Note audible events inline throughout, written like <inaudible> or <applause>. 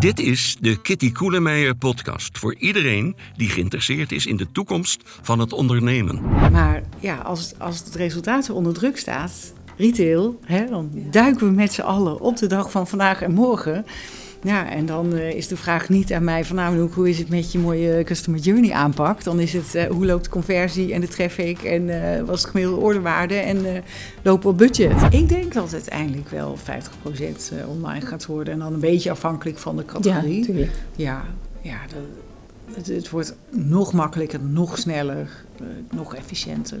Dit is de Kitty Koelemeijer podcast voor iedereen die geïnteresseerd is in de toekomst van het ondernemen. Maar ja, als, als het resultaat onder druk staat, retail, hè, dan duiken we met z'n allen op de dag van vandaag en morgen. Ja, en dan uh, is de vraag niet aan mij van nou, hoe is het met je mooie customer journey aanpak. Dan is het uh, hoe loopt de conversie en de traffic en uh, wat is de gemiddelde orderwaarde en lopen op budget. Ik denk dat het uiteindelijk wel 50% online gaat worden en dan een beetje afhankelijk van de categorie. Ja, tuurlijk. Ja, ja dat, het, het, wordt nog makkelijker, nog sneller, nog efficiënter.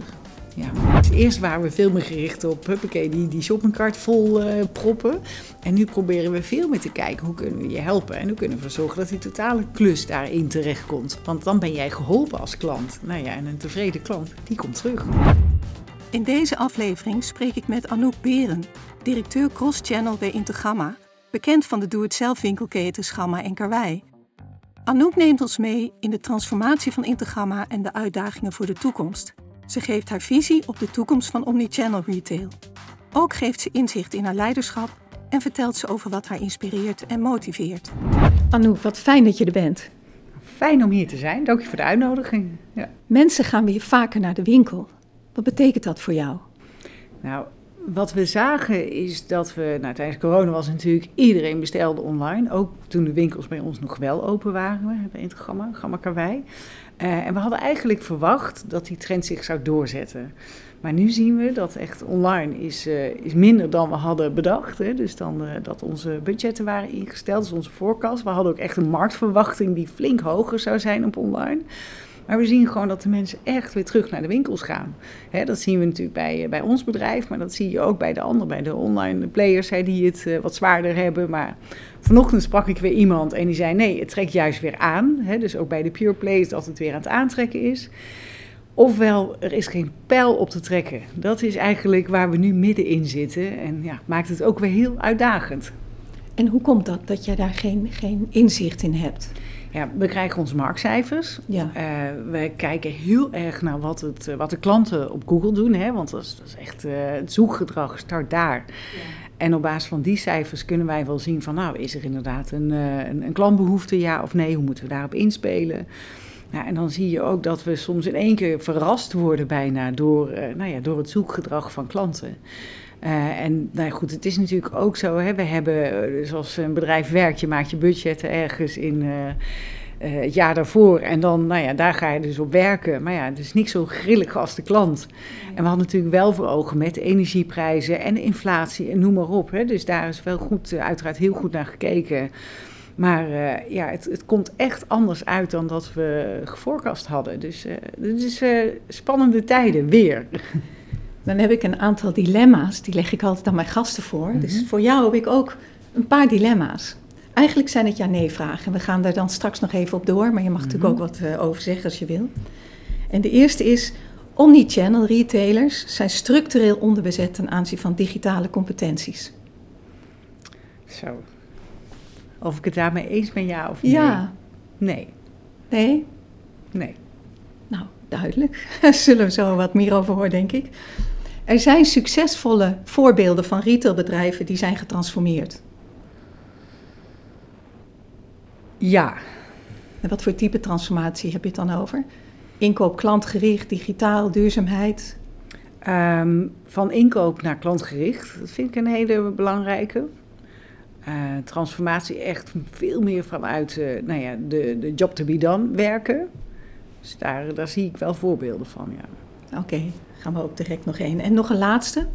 Ja. Eerst waren we veel meer gericht op huppakee, die, die shoppingcart vol uh, proppen. En nu proberen we veel meer te kijken hoe kunnen we je helpen. En hoe kunnen we ervoor zorgen dat die totale klus daarin terechtkomt. Want dan ben jij geholpen als klant. Nou ja, en een tevreden klant, die komt terug. In deze aflevering spreek ik met Anouk Beren, directeur Cross-Channel bij Intergamma. Bekend van de doe-het-zelf winkelketens Gamma en Karwei. Anouk neemt ons mee in de transformatie van Intergamma en de uitdagingen voor de toekomst. Ze geeft haar visie op de toekomst van omnichannel retail. Ook geeft ze inzicht in haar leiderschap en vertelt ze over wat haar inspireert en motiveert. Anouk, wat fijn dat je er bent. Fijn om hier te zijn. Dank je voor de uitnodiging. Ja. Mensen gaan weer vaker naar de winkel. Wat betekent dat voor jou? Nou, wat we zagen is dat we, nou, tijdens corona was natuurlijk iedereen bestelde online. Ook toen de winkels bij ons nog wel open waren, bij het Gamma, Gamma Karwei. Uh, en we hadden eigenlijk verwacht dat die trend zich zou doorzetten. Maar nu zien we dat echt online is, uh, is minder dan we hadden bedacht. Hè. Dus dan uh, dat onze budgetten waren ingesteld, dus onze voorkast. We hadden ook echt een marktverwachting die flink hoger zou zijn op online. Maar we zien gewoon dat de mensen echt weer terug naar de winkels gaan. Dat zien we natuurlijk bij, bij ons bedrijf, maar dat zie je ook bij de anderen, bij de online players hè, die het wat zwaarder hebben. Maar Vanochtend sprak ik weer iemand en die zei: nee, het trekt juist weer aan. Dus ook bij de Pure Play dat het weer aan het aantrekken is. Ofwel, er is geen pijl op te trekken. Dat is eigenlijk waar we nu middenin zitten. En ja, maakt het ook weer heel uitdagend. En hoe komt dat, dat jij daar geen, geen inzicht in hebt? Ja, we krijgen onze marktcijfers. Ja. Uh, we kijken heel erg naar wat, het, eh, wat de klanten op Google doen. Hè, want dat is, dat is echt uh, het zoekgedrag start daar. Ja. En op basis van die cijfers kunnen wij wel zien van, nou, is er inderdaad een, een, een, klantbehoefte, ja of nee? Hoe moeten we daarop inspelen? Nou, en dan zie je ook dat we soms in één keer verrast worden bijna door, uh, nou ja, door het zoekgedrag van klanten. Uh, en nou goed, het is natuurlijk ook zo, hè, we hebben, zoals een bedrijf werkt, je maakt je budgetten ergens in uh, het jaar daarvoor. En dan, nou ja, daar ga je dus op werken. Maar ja, het is niet zo grillig als de klant. En we hadden natuurlijk wel voor ogen met energieprijzen en inflatie en noem maar op. Hè. Dus daar is wel goed, uh, uiteraard heel goed naar gekeken. Maar uh, ja, het, het, komt echt anders uit dan dat we gevoorkast hadden. Dus het is spannende tijden weer. <laughs> Dan heb ik een aantal dilemma's, die leg ik altijd aan mijn gasten voor. Mm -hmm. Dus voor jou heb ik ook een paar dilemma's. Eigenlijk zijn het ja-nee-vragen. We gaan daar dan straks nog even op door, maar je mag natuurlijk ook wat uh, over zeggen als je wil. En de eerste is: omnichannel retailers zijn structureel onderbezet ten aanzien van digitale competenties. Zo. Of ik het daarmee eens ben, ja of nee? Ja. Nee. Nee? Nee. Nou, duidelijk. <laughs> Daar zullen we zo wat meer over horen, denk ik. Er zijn succesvolle voorbeelden van retailbedrijven die zijn getransformeerd. Ja. En wat voor type transformatie heb je het dan over? Inkoop klantgericht, digitaal, duurzaamheid? Um, van inkoop naar klantgericht, dat vind ik een hele belangrijke. Uh, transformatie echt veel meer vanuit uh, nou ja, de, de job to be done werken. Dus daar, daar zie ik wel voorbeelden van, ja. Oké, okay, gaan we ook direct nog één. En nog een laatste.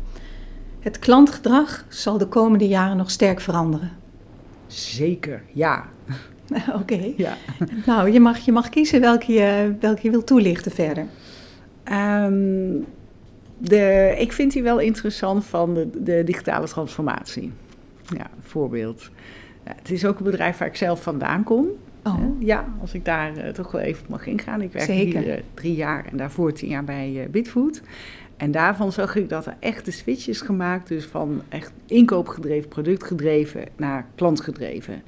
Het klantgedrag zal de komende jaren nog sterk veranderen. Zeker, ja. <laughs> Oké. Okay. Ja. Nou, je mag, je mag kiezen welke je, welke je wil toelichten verder. Um, de, ik vind die wel interessant van de, de digitale transformatie. Ja, voorbeeld. Ja, het is ook een bedrijf waar ik zelf vandaan kom. Oh. Ja, als ik daar uh, toch wel even mag ingaan. Ik werk Zeker. hier uh, drie jaar en daarvoor tien jaar bij uh, Bitfood. En daarvan zag ik dat er echt de switch is gemaakt. Dus van echt inkoopgedreven, productgedreven naar klantgedreven.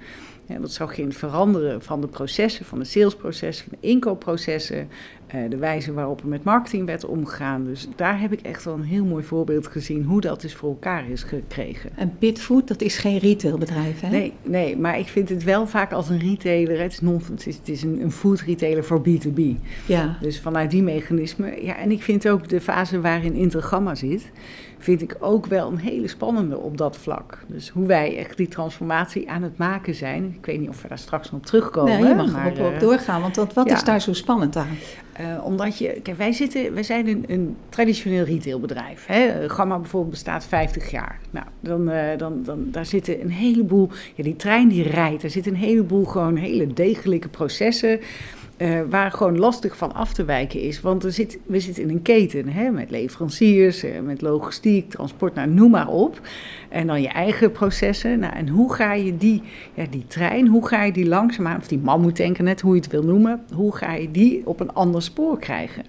Ja, dat zag je in het veranderen van de processen, van de salesprocessen, van de inkoopprocessen. Uh, de wijze waarop er met marketing werd omgegaan. Dus daar heb ik echt wel een heel mooi voorbeeld gezien hoe dat dus voor elkaar is gekregen. En Bitfood, dat is geen retailbedrijf, hè? Nee, nee, maar ik vind het wel vaak als een retailer. Het is, non, het is, het is een, een food retailer voor B2B. Ja. Dus vanuit die mechanismen. Ja, en ik vind ook de fase waarin Intergamma zit vind ik ook wel een hele spannende op dat vlak. Dus hoe wij echt die transformatie aan het maken zijn. Ik weet niet of we daar straks nog terugkomen. Nee, je mag maar, erop uh, doorgaan, want wat, wat is daar zo spannend aan? Uh, omdat je, kijk, wij, zitten, wij zijn een, een traditioneel retailbedrijf. Hè? Gamma bijvoorbeeld bestaat 50 jaar. Nou, dan, uh, dan, dan, daar zitten een heleboel, ja, die trein die rijdt, daar zitten een heleboel gewoon hele degelijke processen. Uh, waar gewoon lastig van af te wijken is. Want er zit, we zitten in een keten hè, met leveranciers, uh, met logistiek, transport, nou, noem maar op. En dan je eigen processen. Nou, en hoe ga je die, ja, die trein, hoe ga je die langzaamaan, of die mammoetanker net, hoe je het wil noemen, hoe ga je die op een ander spoor krijgen?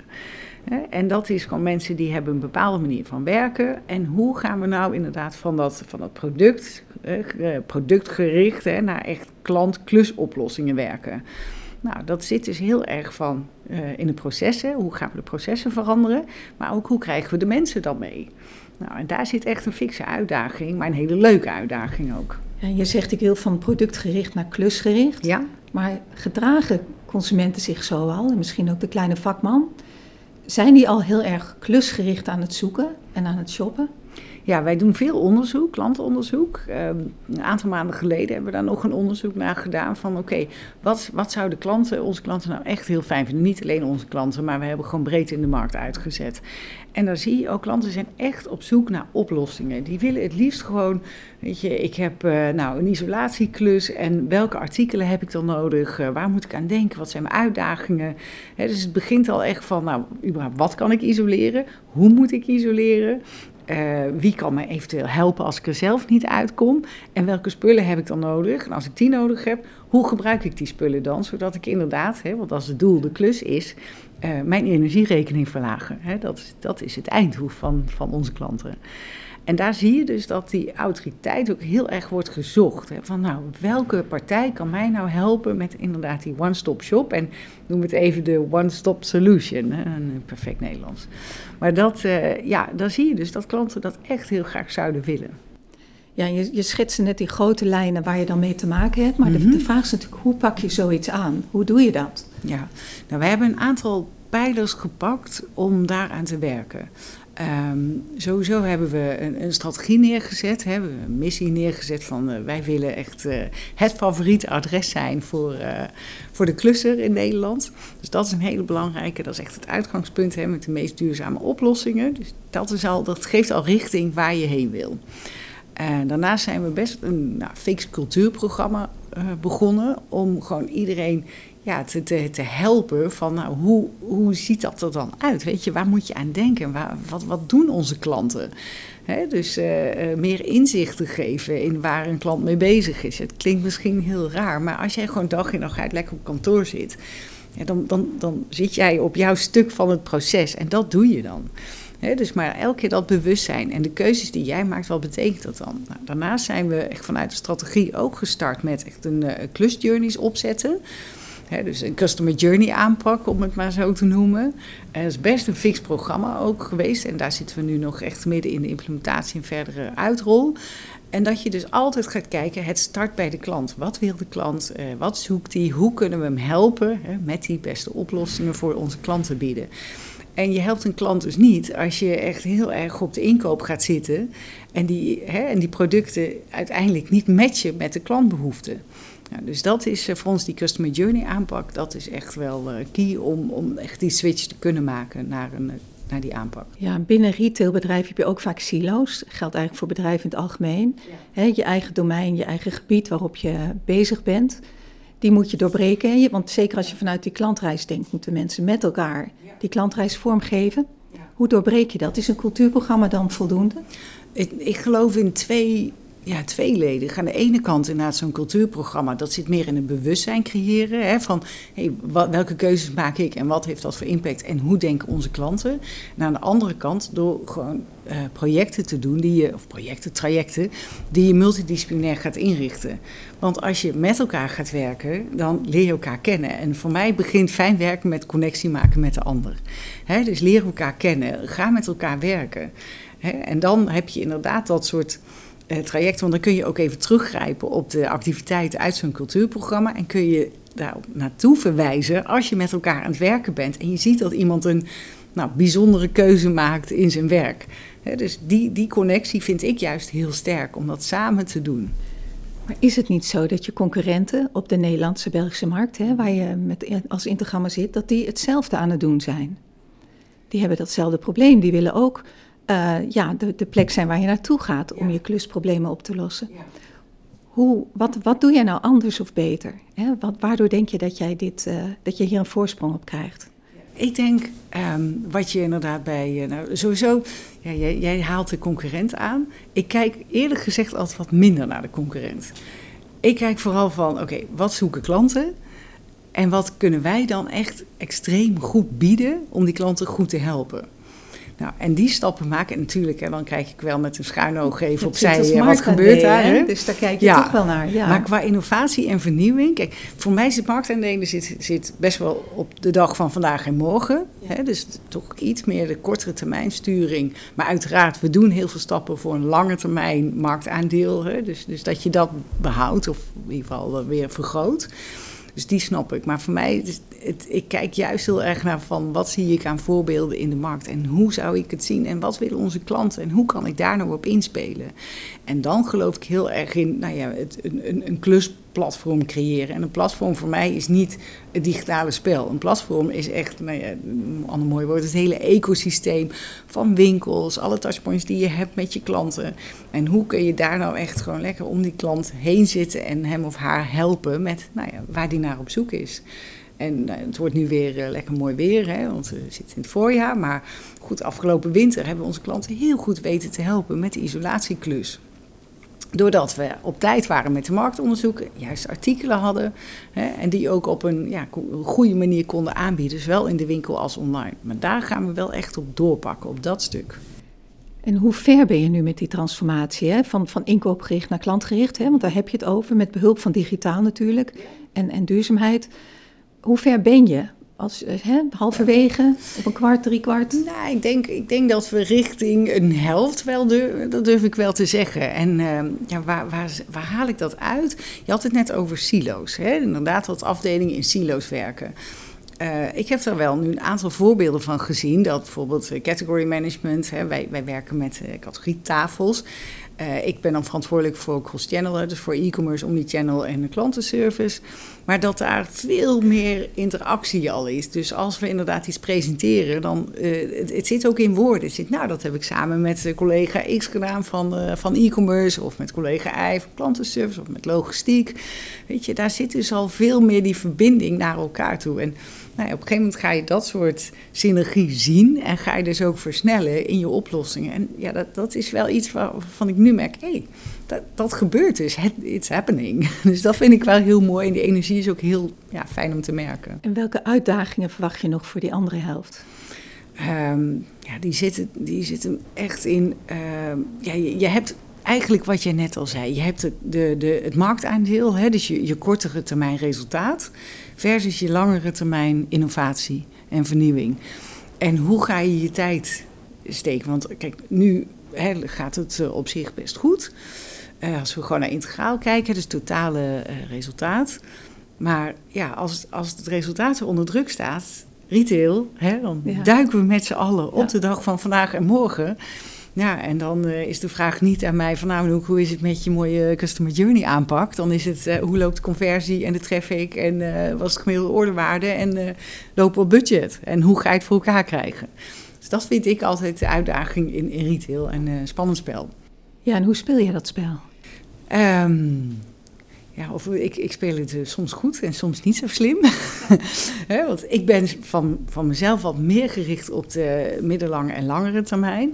En dat is gewoon mensen die hebben een bepaalde manier van werken. En hoe gaan we nou inderdaad van dat, van dat product, eh, productgericht, naar echt klant-klusoplossingen werken? Nou, dat zit dus heel erg van uh, in de processen. Hoe gaan we de processen veranderen? Maar ook hoe krijgen we de mensen dan mee? Nou, en daar zit echt een fikse uitdaging, maar een hele leuke uitdaging ook. Ja, je zegt ik wil van productgericht naar klusgericht. Ja. Maar gedragen consumenten zich zo al, en misschien ook de kleine vakman? Zijn die al heel erg klusgericht aan het zoeken en aan het shoppen? Ja, wij doen veel onderzoek, klantenonderzoek. Um, een aantal maanden geleden hebben we daar nog een onderzoek naar gedaan van oké, wat, wat zouden klanten, onze klanten nou echt heel fijn vinden? Niet alleen onze klanten, maar we hebben gewoon breed in de markt uitgezet. En daar zie je ook, klanten zijn echt op zoek naar oplossingen. Die willen het liefst gewoon, weet je, ik heb uh, nou een isolatieklus en welke artikelen heb ik dan nodig? Uh, waar moet ik aan denken? Wat zijn mijn uitdagingen? Dus het begint al echt van, nou, überhaupt, wat kan ik isoleren? Hoe moet ik isoleren? Uh, wie kan me eventueel helpen als ik er zelf niet uitkom? En welke spullen heb ik dan nodig? En als ik die nodig heb, hoe gebruik ik die spullen dan? Zodat ik inderdaad, hè, want als het doel de klus is, uh, mijn energierekening verlagen. Hè? Dat, dat is het einddoel van, van onze klanten. En daar zie je dus dat die autoriteit ook heel erg wordt gezocht. Hè? Van nou, welke partij kan mij nou helpen met inderdaad die one-stop shop? En noem het even de one-stop solution. Hè? Een perfect Nederlands. Maar dat, uh, ja, dan zie je dus dat klanten dat echt heel graag zouden willen. Ja, je, je schetste net die grote lijnen waar je dan mee te maken hebt. Maar mm -hmm. de, de vraag is natuurlijk, hoe pak je zoiets aan? Hoe doe je dat? Ja, nou, wij hebben een aantal pijlers gepakt om daaraan te werken. Um, sowieso hebben we een, een strategie neergezet, hè, we een missie neergezet van uh, wij willen echt uh, het favoriete adres zijn voor, uh, voor de klusser in Nederland. Dus dat is een hele belangrijke, dat is echt het uitgangspunt hè, met de meest duurzame oplossingen. Dus dat, is al, dat geeft al richting waar je heen wil. Daarnaast zijn we best een nou, fix cultuurprogramma begonnen om gewoon iedereen ja, te, te, helpen van nou, hoe, hoe ziet dat er dan uit? Weet je, waar moet je aan denken? Wat, wat doen onze klanten? Dus uh, uh, meer inzicht te geven in waar een klant mee bezig is. Het klinkt misschien heel raar, maar als jij gewoon dag in dag uit lekker op kantoor zit, dan, dan, dan zit jij op jouw stuk van het proces en dat doe je dan. Dus maar elke keer dat bewustzijn en de keuzes die jij maakt, wat betekent dat dan? Nou, daarnaast zijn we echt vanuit de strategie ook gestart met echt een uh, klusjourneys opzetten. Dus een customer journey aanpak, om het maar zo te noemen. Het is best een fix programma ook geweest. En daar zitten we nu nog echt midden in de implementatie en verdere uitrol. En dat je dus altijd gaat kijken, het start bij de klant. Wat wil de klant? Uh, wat zoekt hij? Hoe kunnen we hem helpen met die beste oplossingen voor onze klanten bieden? En je helpt een klant dus niet als je echt heel erg op de inkoop gaat zitten en die, en die producten uiteindelijk niet matchen met de klantbehoeften. Nou, dus dat is voor ons die customer journey aanpak. Dat is echt wel key om, om echt die switch te kunnen maken naar, een, naar die aanpak. Ja, binnen retailbedrijf heb je ook vaak silo's. Dat geldt eigenlijk voor bedrijven in het algemeen. Ja. He, je eigen domein, je eigen gebied waarop je bezig bent. Die moet je doorbreken. Want zeker als je vanuit die klantreis denkt, moeten mensen met elkaar die klantreis vormgeven. Hoe doorbreek je dat? Is een cultuurprogramma dan voldoende? Ik, ik geloof in twee ja, tweeledig. Aan de ene kant inderdaad zo'n cultuurprogramma, dat zit meer in het bewustzijn creëren. Hè, van hey, welke keuzes maak ik en wat heeft dat voor impact en hoe denken onze klanten. En aan de andere kant door gewoon uh, projecten te doen, die je, of projecten, trajecten, die je multidisciplinair gaat inrichten. Want als je met elkaar gaat werken, dan leer je elkaar kennen. En voor mij begint fijn werken met connectie maken met de ander. Hè, dus leer elkaar kennen, ga met elkaar werken. Hè, en dan heb je inderdaad dat soort traject. Want dan kun je ook even teruggrijpen op de activiteiten uit zo'n cultuurprogramma. En kun je daar naartoe verwijzen als je met elkaar aan het werken bent. En je ziet dat iemand een nou, bijzondere keuze maakt in zijn werk. dus die, die connectie vind ik juist heel sterk om dat samen te doen. Maar is het niet zo dat je concurrenten op de Nederlandse Belgische markt, hè, waar je met, als Intergamma zit, dat die hetzelfde aan het doen zijn? Die hebben datzelfde probleem. Die willen ook uh, ja, de, de, plek zijn waar je naartoe gaat om je klusproblemen op te lossen. Ja. Hoe, wat, wat doe jij nou anders of beter? Hè? Wat, waardoor denk je dat, jij dit, uh, dat je hier een voorsprong op krijgt? Ik denk um, wat je inderdaad bij. Uh, nou, sowieso, ja, jij, jij, haalt de concurrent aan. Ik kijk eerlijk gezegd altijd wat minder naar de concurrent. Ik kijk vooral van: oké, wat zoeken klanten? En wat kunnen wij dan echt extreem goed bieden om die klanten goed te helpen? Nou, en die stappen maken, en natuurlijk, hè, dan kijk ik wel met een schuin oog even opzij uh, wat gebeurt daar. Hè? Dus daar kijk je ja. toch wel naar. Ja. Maar qua innovatie en vernieuwing, kijk, voor mij zit marktaandelen zit, zit best wel op de dag van vandaag en morgen. Hè? Dus toch iets meer de kortere termijn sturing. Maar uiteraard, we doen heel veel stappen voor een lange termijn marktaandeel. Hè? Dus, dus dat je dat behoudt, of in ieder geval weer vergroot. Dus die snap ik. Maar voor mij, het, ik kijk juist heel erg naar van wat zie ik aan voorbeelden in de markt en hoe zou ik het zien en wat willen onze klanten en hoe kan ik daar nou op inspelen. En dan geloof ik heel erg in nou ja, het, een, een, een klusplatform creëren. En een platform voor mij is niet het digitale spel. Een platform is echt, nou ja, een ander mooi woord, het hele ecosysteem van winkels, alle touchpoints die je hebt met je klanten. En hoe kun je daar nou echt gewoon lekker om die klant heen zitten en hem of haar helpen met nou ja, waar die naar op zoek is. En nou, het wordt nu weer uh, lekker mooi weer, hè, want we zitten in het voorjaar. Maar goed, afgelopen winter hebben we onze klanten heel goed weten te helpen met de isolatieklus. Doordat we op tijd waren met de marktonderzoeken, juist artikelen hadden hè, en die ook op een ja, goede manier konden aanbieden, zowel in de winkel als online. Maar daar gaan we wel echt op doorpakken, op dat stuk. En hoe ver ben je nu met die transformatie hè? Van, van inkoopgericht naar klantgericht? Hè? Want daar heb je het over, met behulp van digitaal natuurlijk en, en duurzaamheid. Hoe ver ben je? Als, eh, hè, halverwege, op een kwart, drie kwart? Nou, ik denk, ik denk dat we richting een helft wel durven, dat durf ik wel te zeggen. En uh, ja, waar, waar, waar, haal ik dat uit? Je had het net over silo's. Hè? Inderdaad, dat afdelingen in silo's werken. Uh, ik heb er wel nu een aantal voorbeelden van gezien. Dat bijvoorbeeld category management, hè, wij, wij werken met uh, categorietafels. Uh, ik ben dan verantwoordelijk voor cross-channel, dus voor e-commerce, omnichannel en de klantenservice. Maar dat daar veel meer interactie al is. Dus als we inderdaad iets presenteren, dan uh, het, zit ook in woorden. Het zit, nou, dat heb ik samen met collega X gedaan van, uh, van e-commerce, of met collega Y van klantenservice, of met logistiek. Weet je, daar zit dus al veel meer die verbinding naar elkaar toe. En nou op een gegeven moment ga je dat soort synergie zien en ga je dus ook versnellen in je oplossingen. En ja, dat, dat is wel iets waarvan ik nu merk, hé, hey, dat, dat gebeurt dus, it's happening. <laughs> Dus dat vind ik wel heel mooi en die energie is ook heel ja, fijn om te merken. En welke uitdagingen verwacht je nog voor die andere helft? Um, ja, die zitten, die zitten echt in. Uh, ja, je, je, hebt eigenlijk wat je net al zei. Je hebt de, de, de, het marktaandeel, hè, dus je, je kortere termijn resultaat, versus je langere termijn innovatie en vernieuwing. En hoe ga je je tijd steken? Want kijk, nu gaat het eh, op zich best goed. Uh, als we gewoon naar integraal kijken, dus totale uh, resultaat. Maar ja, als, als het resultaat onder druk staat, retail, hè, dan duiken we met z'n allen op de dag van vandaag en morgen. Ja, en dan uh, is de vraag niet aan mij van nou, hoe is het met je mooie customer journey aanpak? Dan is het uh, hoe loopt de conversie en de traffic en uh, wat is de gemiddelde orderwaarde en lopen we op budget? En hoe ga je het voor elkaar krijgen? Dus dat vind ik altijd de uitdaging in, in retail en spannend spel. Ja, en hoe speel je dat spel? Um, ja, of ik, ik speel het soms goed en soms niet zo slim. <laughs> He, want ik ben van, van mezelf wat meer gericht op de middellange en langere termijn.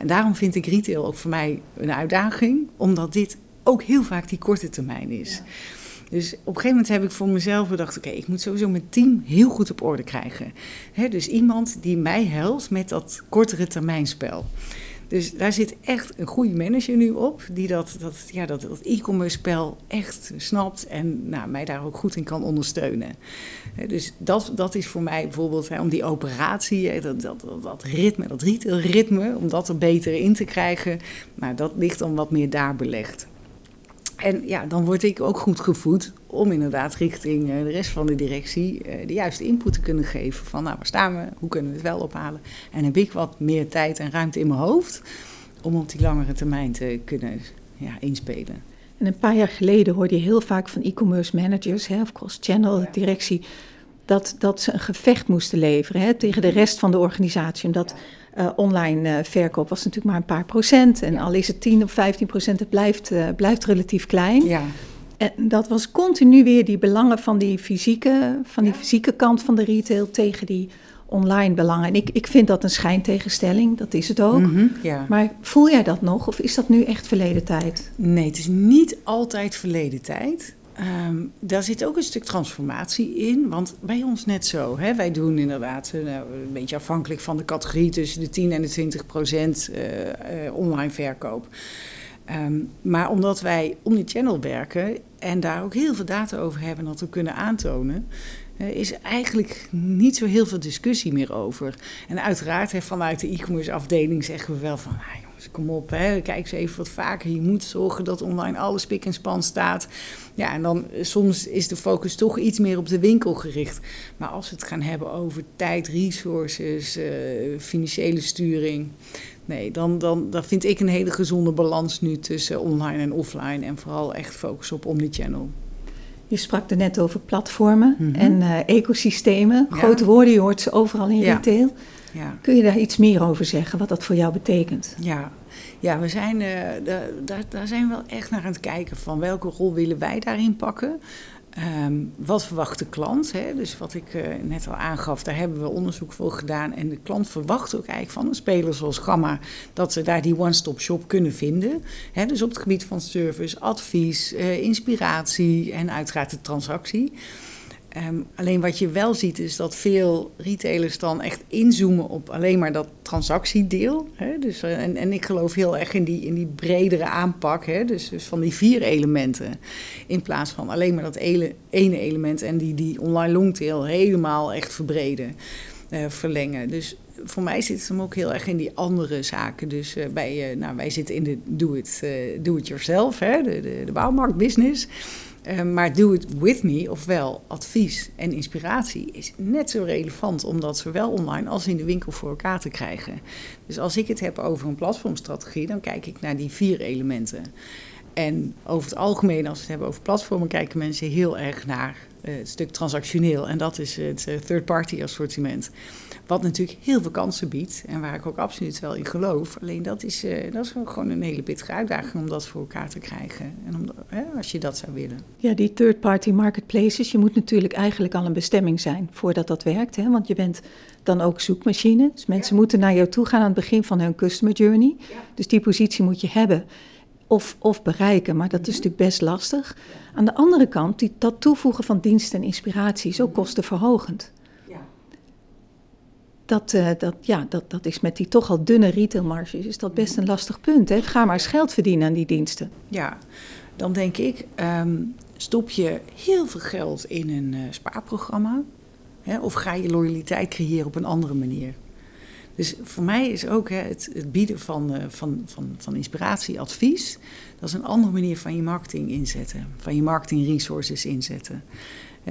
En daarom vind ik retail ook voor mij een uitdaging, omdat dit ook heel vaak die korte termijn is. Dus op een gegeven moment heb ik voor mezelf bedacht: oké, ik moet sowieso mijn team heel goed op orde krijgen. dus iemand die mij helpt met dat kortere termijnspel. Dus daar zit echt een goede manager nu op, die dat, dat, ja, dat, dat e-commerce spel echt snapt en nou, mij daar ook goed in kan ondersteunen. Dus dat, dat is voor mij bijvoorbeeld hè, om die operatie, dat, dat, dat ritme, dat retailritme, om dat er beter in te krijgen, nou, dat ligt dan wat meer daar belegd. En ja, dan word ik ook goed gevoed om inderdaad richting eh, de rest van de directie eh, de juiste input te kunnen geven. Van nou, waar staan we? Hoe kunnen we het wel ophalen? En heb ik wat meer tijd en ruimte in mijn hoofd om op die langere termijn te kunnen ja, inspelen. En een paar jaar geleden hoorde je heel vaak van e-commerce managers hè, of cross-channel directie dat, dat ze een gevecht moesten leveren hè, tegen de rest van de organisatie. Omdat uh, online uh, verkoop was natuurlijk maar een paar procent. En al is het 10 of 15 procent, het blijft, uh, blijft relatief klein. Ja. En dat was continu weer die belangen van die fysieke, van die fysieke kant van de retail tegen die online belangen. En ik, ik vind dat een schijntegenstelling, dat is het ook. Mm -hmm, ja. Maar voel jij dat nog of is dat nu echt verleden tijd? Nee, het is niet altijd verleden tijd. Um, daar zit ook een stuk transformatie in, want bij ons net zo. Hè, wij doen inderdaad uh, een beetje afhankelijk van de categorie tussen de 10 en de 20 procent uh, uh, online verkoop. Um, maar omdat wij omnichannel werken en daar ook heel veel data over hebben dat we kunnen aantonen, is eigenlijk niet zo heel veel discussie meer over. En uiteraard, vanuit de e-commerce afdeling zeggen we wel van, kom op, hè, kijk eens even wat vaker. Je moet zorgen dat online alles pik en span staat. Ja, en dan soms is de focus toch iets meer op de winkel gericht. Maar als we het gaan hebben over tijd, resources, uh, financiële sturing. Nee, dan, dan, dan vind ik een hele gezonde balans nu tussen online en offline. En vooral echt focus op omnichannel. Je sprak er net over platformen mm -hmm. en uh, ecosystemen. Ja. Grote woorden, je hoort ze overal in ja. retail. Ja. Kun je daar iets meer over zeggen, wat dat voor jou betekent? Ja, ja we zijn, uh, daar, daar zijn we wel echt naar aan het kijken van welke rol willen wij daarin pakken. Um, wat verwacht de klant? Hè? Dus wat ik uh, net al aangaf, daar hebben we onderzoek voor gedaan. En de klant verwacht ook eigenlijk van een speler zoals Gamma dat ze daar die one-stop shop kunnen vinden. Hè? Dus op het gebied van service, advies, uh, inspiratie en uiteraard de transactie. Um, alleen wat je wel ziet is dat veel retailers dan echt inzoomen op alleen maar dat transactiedeel. Hè? Dus, uh, en, en ik geloof heel erg in die, in die bredere aanpak, hè? Dus, dus van die vier elementen. In plaats van alleen maar dat ene element en die, die online longtail helemaal echt verbreden, uh, verlengen. Dus voor mij zit het hem ook heel erg in die andere zaken. Dus uh, bij, nou, wij zitten in de do-it do? De, de, de bouwmarktbusiness. Uh, maar do it with me, ofwel advies en inspiratie, is net zo relevant om dat zowel online als in de winkel voor elkaar te krijgen. Dus als ik het heb over een platformstrategie, dan kijk ik naar die vier elementen. En over het algemeen, als we het hebben over platformen, kijken mensen heel erg naar uh, het stuk transactioneel. En dat is het uh, third-party assortiment. Wat natuurlijk heel veel kansen biedt en waar ik ook absoluut wel in geloof. Alleen dat is, uh, dat is gewoon een hele pittige uitdaging om dat voor elkaar te krijgen. En om, hè, als je dat zou willen. Ja, die third-party marketplaces, je moet natuurlijk eigenlijk al een bestemming zijn voordat dat werkt. Hè? Want je bent dan ook zoekmachine. Dus mensen moeten naar jou toe gaan aan het begin van hun customer journey. Dus die positie moet je hebben of, of bereiken, maar dat is natuurlijk best lastig. Aan de andere kant, die, dat toevoegen van dienst en inspiratie is ook kostenverhogend. Dat, uh, dat, ja, dat, dat is met die toch al dunne retailmarges is dat best een lastig punt. Hè? Ga maar eens geld verdienen aan die diensten. Ja, dan denk ik, um, stop je heel veel geld in een uh, spaarprogramma... Hè, of ga je loyaliteit creëren op een andere manier? Dus voor mij is ook hè, het, het, bieden van, uh, van, van, van inspiratie, advies, dat is een andere manier van je marketing inzetten, van je marketing resources inzetten.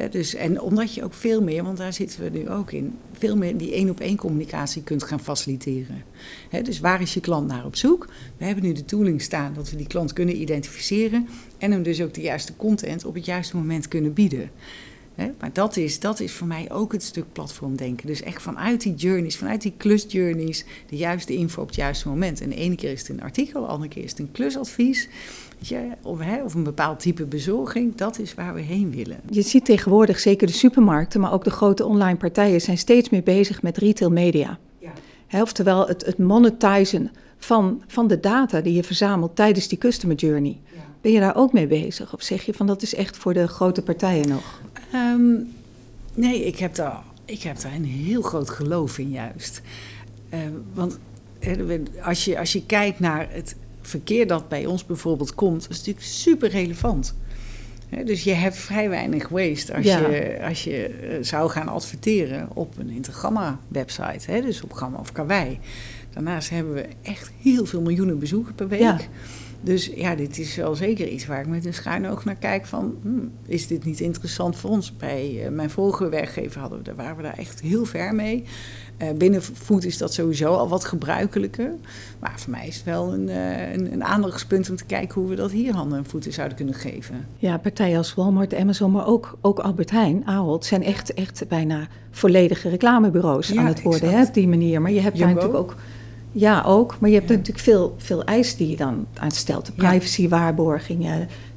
Dus, en omdat je ook veel meer, want daar zitten we nu ook in, veel meer die één op één communicatie kunt gaan faciliteren. Dus waar is je klant naar op zoek? We hebben nu de tooling staan dat we die klant kunnen identificeren en hem dus ook de juiste content op het juiste moment kunnen bieden. Maar dat is, dat is voor mij ook het stuk platformdenken. Dus echt vanuit die journeys, vanuit die klusjourneys, de juiste info op het juiste moment. En de ene keer is het een artikel, de andere keer is het een klusadvies. Of, hè, of een bepaald type bezorging, dat is waar we heen willen. Je ziet tegenwoordig, zeker de supermarkten, maar ook de grote online partijen zijn steeds meer bezig met retail media. Ja. Hè, oftewel het, het monetizen van, van de data die je verzamelt tijdens die customer journey. Ben je daar ook mee bezig? Of zeg je van dat is echt voor de grote partijen nog? Ehm, nee, ik heb, daar, ik heb daar een heel groot geloof in juist. Uh, want als je, als je kijkt naar het verkeer dat bij ons bijvoorbeeld komt, is natuurlijk super relevant. dus je hebt vrij weinig waste als je, als je eh, zou gaan adverteren op een Intergamma-website, dus op Gamma of Kawaii. Daarnaast hebben we echt heel veel miljoenen bezoeken per week. Ja. Dus ja, dit is wel zeker iets waar ik met een schuin oog naar kijk van... Hmm, is dit niet interessant voor ons? Bij uh, mijn vorige werkgever hadden we, daar waren we daar echt heel ver mee. Uh, binnen food is dat sowieso al wat gebruikelijker. Maar voor mij is het wel een, uh, een, een, aandachtspunt om te kijken hoe we dat hier handen en voeten zouden kunnen geven. Ja, partijen als Walmart, Amazon, maar ook, ook Albert Heijn, Ahold... zijn echt, echt bijna volledige reclamebureaus aan het worden hè, op die manier. Maar je hebt daar natuurlijk ook ja, ook. Maar je hebt natuurlijk veel, veel eisen die je dan aanstelt. De privacywaarborging,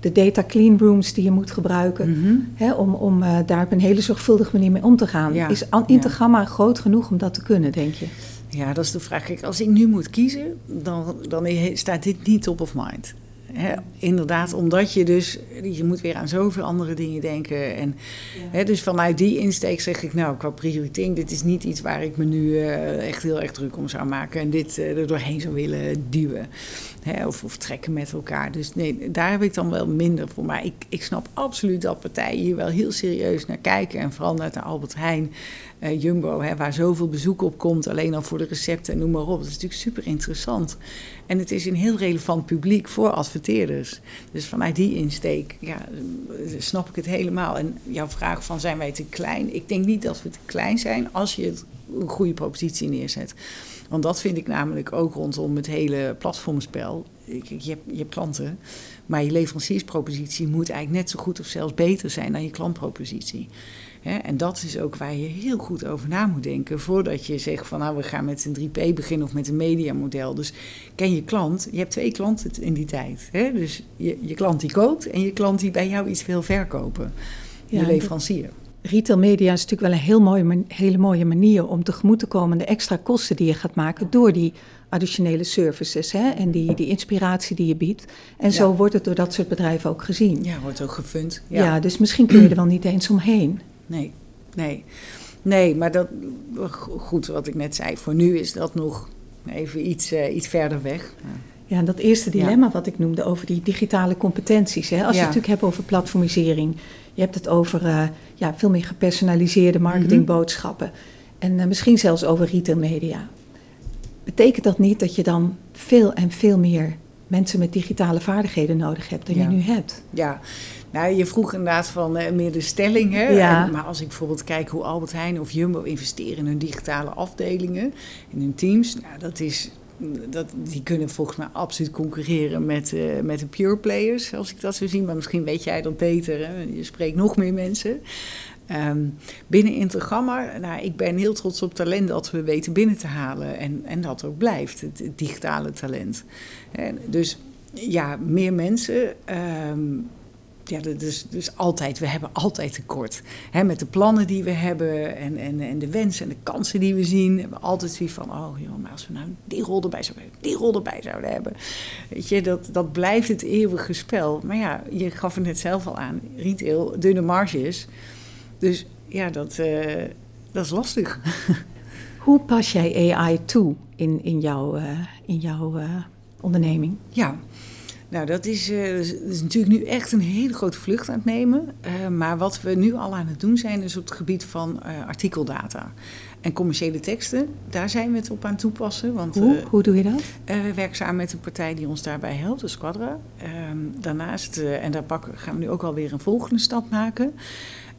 de data clean rooms die je moet gebruiken. Mhm. hè, om om uh, daar op een hele zorgvuldige manier mee om te gaan. Is Intergamma groot genoeg om dat te kunnen, denk je? Ja, dat is de vraag. Kijk, als ik nu moet kiezen, dan, dan staat dit niet top of mind inderdaad, omdat je dus, je moet weer aan zoveel andere dingen denken. En dus vanuit die insteek zeg ik, nou, qua prioritering, dit is niet iets waar ik me nu eh, echt heel erg druk om zou maken en dit uh, er doorheen zou willen duwen. Of, of, trekken met elkaar. Dus nee, daar heb ik dan wel minder voor. Maar ik, ik snap absoluut dat partijen hier wel heel serieus naar kijken. En vooral naar de Albert Heijn, uh, Jumbo, waar zoveel bezoek op komt, alleen al voor de recepten en noem maar op. Dat is natuurlijk super interessant. En het is een heel relevant publiek voor adverteerders. Dus vanuit die insteek ja, snap ik het helemaal. En jouw vraag van zijn wij te klein? Ik denk niet dat we te klein zijn als je het een goede propositie neerzet. Want dat vind ik namelijk ook rondom het hele platformspel. Je hebt, je hebt klanten, maar je leverancierspropositie moet eigenlijk net zo goed of zelfs beter zijn dan je klantpropositie en dat is ook waar je heel goed over na moet denken voordat je zegt van nou we gaan met een 3P beginnen of met een mediamodel. Dus ken je klant, je hebt twee klanten in die tijd. Dus je, je klant die koopt en je klant die bij jou iets wil verkopen. Je leverancier. Retail media is natuurlijk wel een heel mooie, hele mooie manier om tegemoet te komen de extra kosten die je gaat maken door die additionele services hè, en die, die inspiratie die je biedt. En zo wordt het door dat soort bedrijven ook gezien. Ja, wordt ook gefund. Ja. ja, dus misschien kun je er wel niet eens omheen nee, nee. Nee, maar dat, goed, wat ik net zei, voor nu is dat nog even iets, uh, iets verder weg. Ja, en dat eerste dilemma wat ik noemde over die digitale competenties. Hè? Als je het natuurlijk hebt over platformisering, je hebt het over uh, ja, veel meer gepersonaliseerde marketingboodschappen. En uh, misschien zelfs over retail media. Betekent dat niet dat je dan veel en veel meer mensen met digitale vaardigheden nodig hebt dan je nu hebt? Ja, nou, je vroeg inderdaad van uh, meer de stelling. Hè? Ja. maar als ik bijvoorbeeld kijk hoe Albert Heijn of Jumbo investeren in hun digitale afdelingen, in hun teams, nou, dat is. Dat, die kunnen volgens mij absoluut concurreren met, uh, met de pure players, als ik dat zo zie. Maar misschien weet jij dat beter. Hè? Je spreekt nog meer mensen. Um, binnen Intergamma, nou, ik ben heel trots op talent dat we weten binnen te halen. En, en dat ook blijft, het, digitale talent. En dus ja, meer mensen. Um, ja, dus, dus altijd, we hebben altijd tekort. He, met de plannen die we hebben en, en, en de wensen en de kansen die we zien, hebben we altijd zoiets van: oh joh, maar als we nou die rol erbij zouden hebben, die rol erbij zouden hebben. Weet je, dat, dat blijft het eeuwige spel. Maar ja, je gaf het net zelf al aan: retail, dunne marges. Dus ja, dat, uh, dat is lastig. <laughs> Hoe pas jij AI toe in, in jouw, uh, in jouw uh, onderneming? Ja. Nou, dat is, uh, is, natuurlijk nu echt een hele grote vlucht aan het nemen. Uh, maar wat we nu al aan het doen zijn, is op het gebied van uh, artikeldata. En commerciële teksten, daar zijn we het op aan toepassen. Want, hoe? hoe doe je dat? we werken samen met een partij die ons daarbij helpt, de Squadra. Ehm, daarnaast, en daar pakken, gaan we nu ook alweer een volgende stap maken.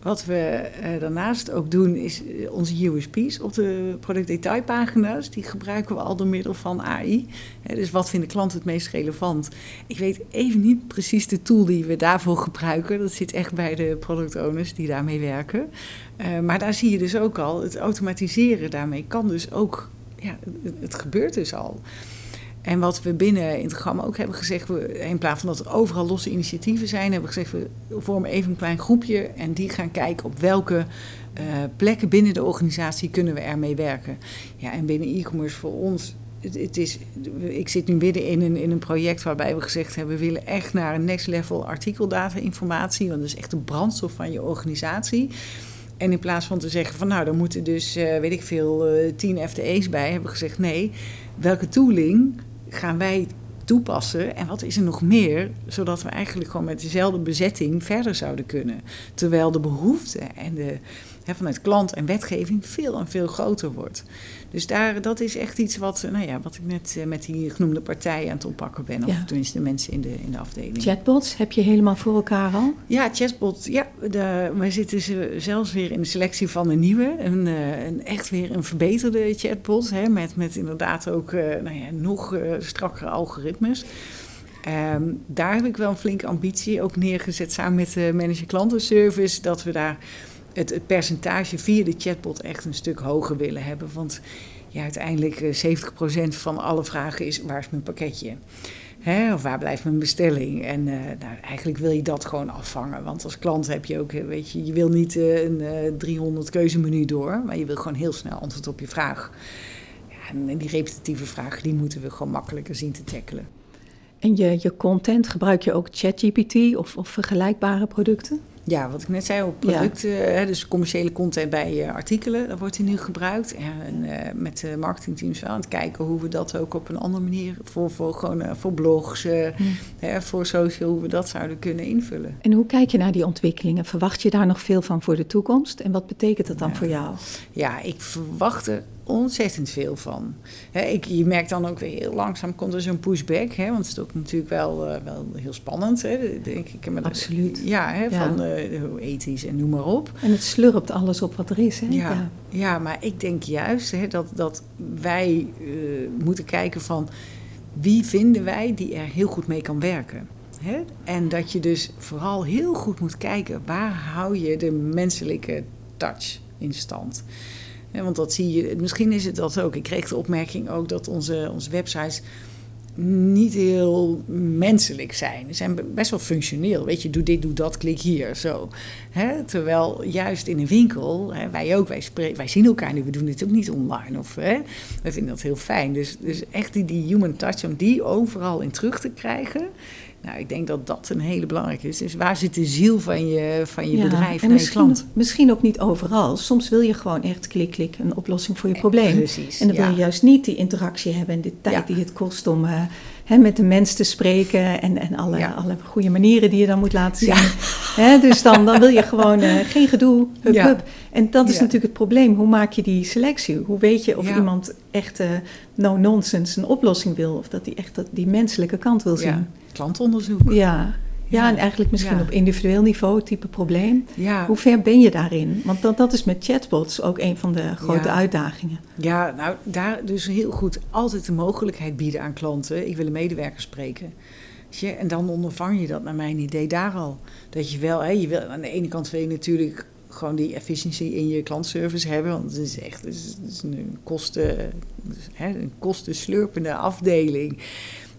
Wat we uh, daarnaast ook doen, is eh, onze USP's op de productdetailpagina's. Die gebruiken we al door middel van AI. dus wat vindt de klant het meest relevant? Ik weet even niet precies de tool die we daarvoor gebruiken. Dat zit echt bij de product owners die daarmee werken. Uh, maar daar zie je dus ook al, het automatiseren daarmee kan dus ook, ja, het, het gebeurt dus al. En wat we binnen in het ook hebben gezegd, we, in plaats van dat er overal losse initiatieven zijn, hebben we gezegd, we vormen even een klein groepje en die gaan kijken op welke uh, plekken binnen de organisatie kunnen we ermee werken. Ja, en binnen e-commerce voor ons het, is, ik zit nu midden in een, in een project waarbij we gezegd hebben: we willen echt naar een next level artikeldata-informatie. Want dat is echt de brandstof van je organisatie. En in plaats van te zeggen van nou, dan moeten dus, uh, weet ik veel, uh, 10 FTE's bij, hebben we gezegd nee, welke tooling gaan wij toepassen en wat is er nog meer, zodat we eigenlijk gewoon met dezelfde bezetting verder zouden kunnen. Terwijl de behoefte en de, hè, vanuit klant en wetgeving veel en veel groter wordt. Dus daar, dat is echt iets wat, eh, nou ja, wat ik net uh, met die genoemde partijen aan het oppakken ben. Of ja. tenminste de mensen in de, in de afdeling. Chatbots heb je helemaal voor elkaar al? Ja, chatbots. Ja, de, wij zitten zelfs weer in de selectie van een nieuwe. Een, uh, een echt weer een verbeterde chatbot. Hè, met, met inderdaad ook nou ja, nog strakkere algoritmes. Um, daar heb ik wel een flinke ambitie ook neergezet samen met de manager klantenservice. Dat we daar het, percentage via de chatbot echt een stuk hoger willen hebben. Want ja, uiteindelijk 70% eh, van alle vragen is: waar is mijn pakketje? Hè, of waar blijft mijn bestelling? En uh, nou, eigenlijk wil je dat gewoon afvangen. Want als klant heb je ook, eh, weet je, je wil niet een uh, 300 keuzemenu door, maar je wil gewoon heel snel antwoord op je vraag. Ja, en die repetitieve vragen, die moeten we gewoon makkelijker zien te tackelen. En je, je content, gebruik je ook ChatGPT of, of vergelijkbare producten? Ja, wat ik net zei, op producten, dus commerciële content bij uh, artikelen, dat wordt hij nu gebruikt. En uh, met de marketingteams wel aan het kijken hoe we dat ook op een andere manier voor, voor, gewoon, uh, voor blogs, hè, voor social, hoe we dat zouden kunnen invullen. En hoe kijk je naar die ontwikkelingen? Verwacht je daar nog veel van voor de toekomst? En wat betekent dat dan ja. voor jou? Ja, ik verwacht er ontzettend veel van. ik, je merkt dan ook weer heel langzaam komt er zo'n pushback. Hè, want het is ook natuurlijk wel, uh, wel heel spannend. Hè, denk ik. Met Absoluut. Ja, hè, van uh, ethisch en noem maar op. En het slurpt alles op wat er is. Hè? Ja, ja. ja maar ik denk juist hè, dat, dat wij uh, moeten kijken van... wie vinden wij die er heel goed mee kan werken. Hè? En dat je dus vooral heel goed moet kijken... waar hou je de menselijke touch in stand... Want dat zie je, misschien is het dat ook. Ik kreeg de opmerking ook dat onze, onze websites niet heel menselijk zijn. Ze zijn best wel functioneel. Weet je, doe dit, doe dat, klik hier, zo. Hè? Terwijl juist in een winkel, hè, wij ook, wij, wij zien elkaar nu, we doen dit ook niet online. Of, hè? Wij vinden dat heel fijn. Dus, dus echt die, die human touch, om die overal in terug te krijgen... Nou, ik denk dat dat een hele belangrijke is. Dus waar zit de ziel van je, van je ja, bedrijf en en misschien, je klant? Misschien ook niet overal. Soms wil je gewoon echt klik, klik, een oplossing voor je probleem. Precies, en dan ja. wil je juist niet die interactie hebben en de tijd Ja. die het kost om uh, hè, met de mens te spreken en, en alle, Ja. alle goede manieren die je dan moet laten zien. Ja. Hè, dus dan, dan wil je gewoon uh, geen gedoe, hup, Ja. hup. En dat is natuurlijk het probleem. Hoe maak je die selectie? Hoe weet je of iemand echt uh, no-nonsense een oplossing wil of dat hij echt dat, die menselijke kant wil zien? Klantonderzoek. Ja, ja, en eigenlijk misschien Ja. op individueel niveau type probleem. Ja, Hoe ver ben je daarin? Want dat, dat is met chatbots ook een van de grote Ja. uitdagingen. ja, nou daar dus heel goed altijd de mogelijkheid bieden aan klanten. Ik wil een medewerker spreken. Je, En dan ondervang je dat naar mijn idee daar al. Dat je wel, hè, je wil, aan de ene kant wil je natuurlijk gewoon die efficiëntie in je klantservice hebben. Want het is echt het is, het is een, kosten, hè, een kostenslurpende afdeling.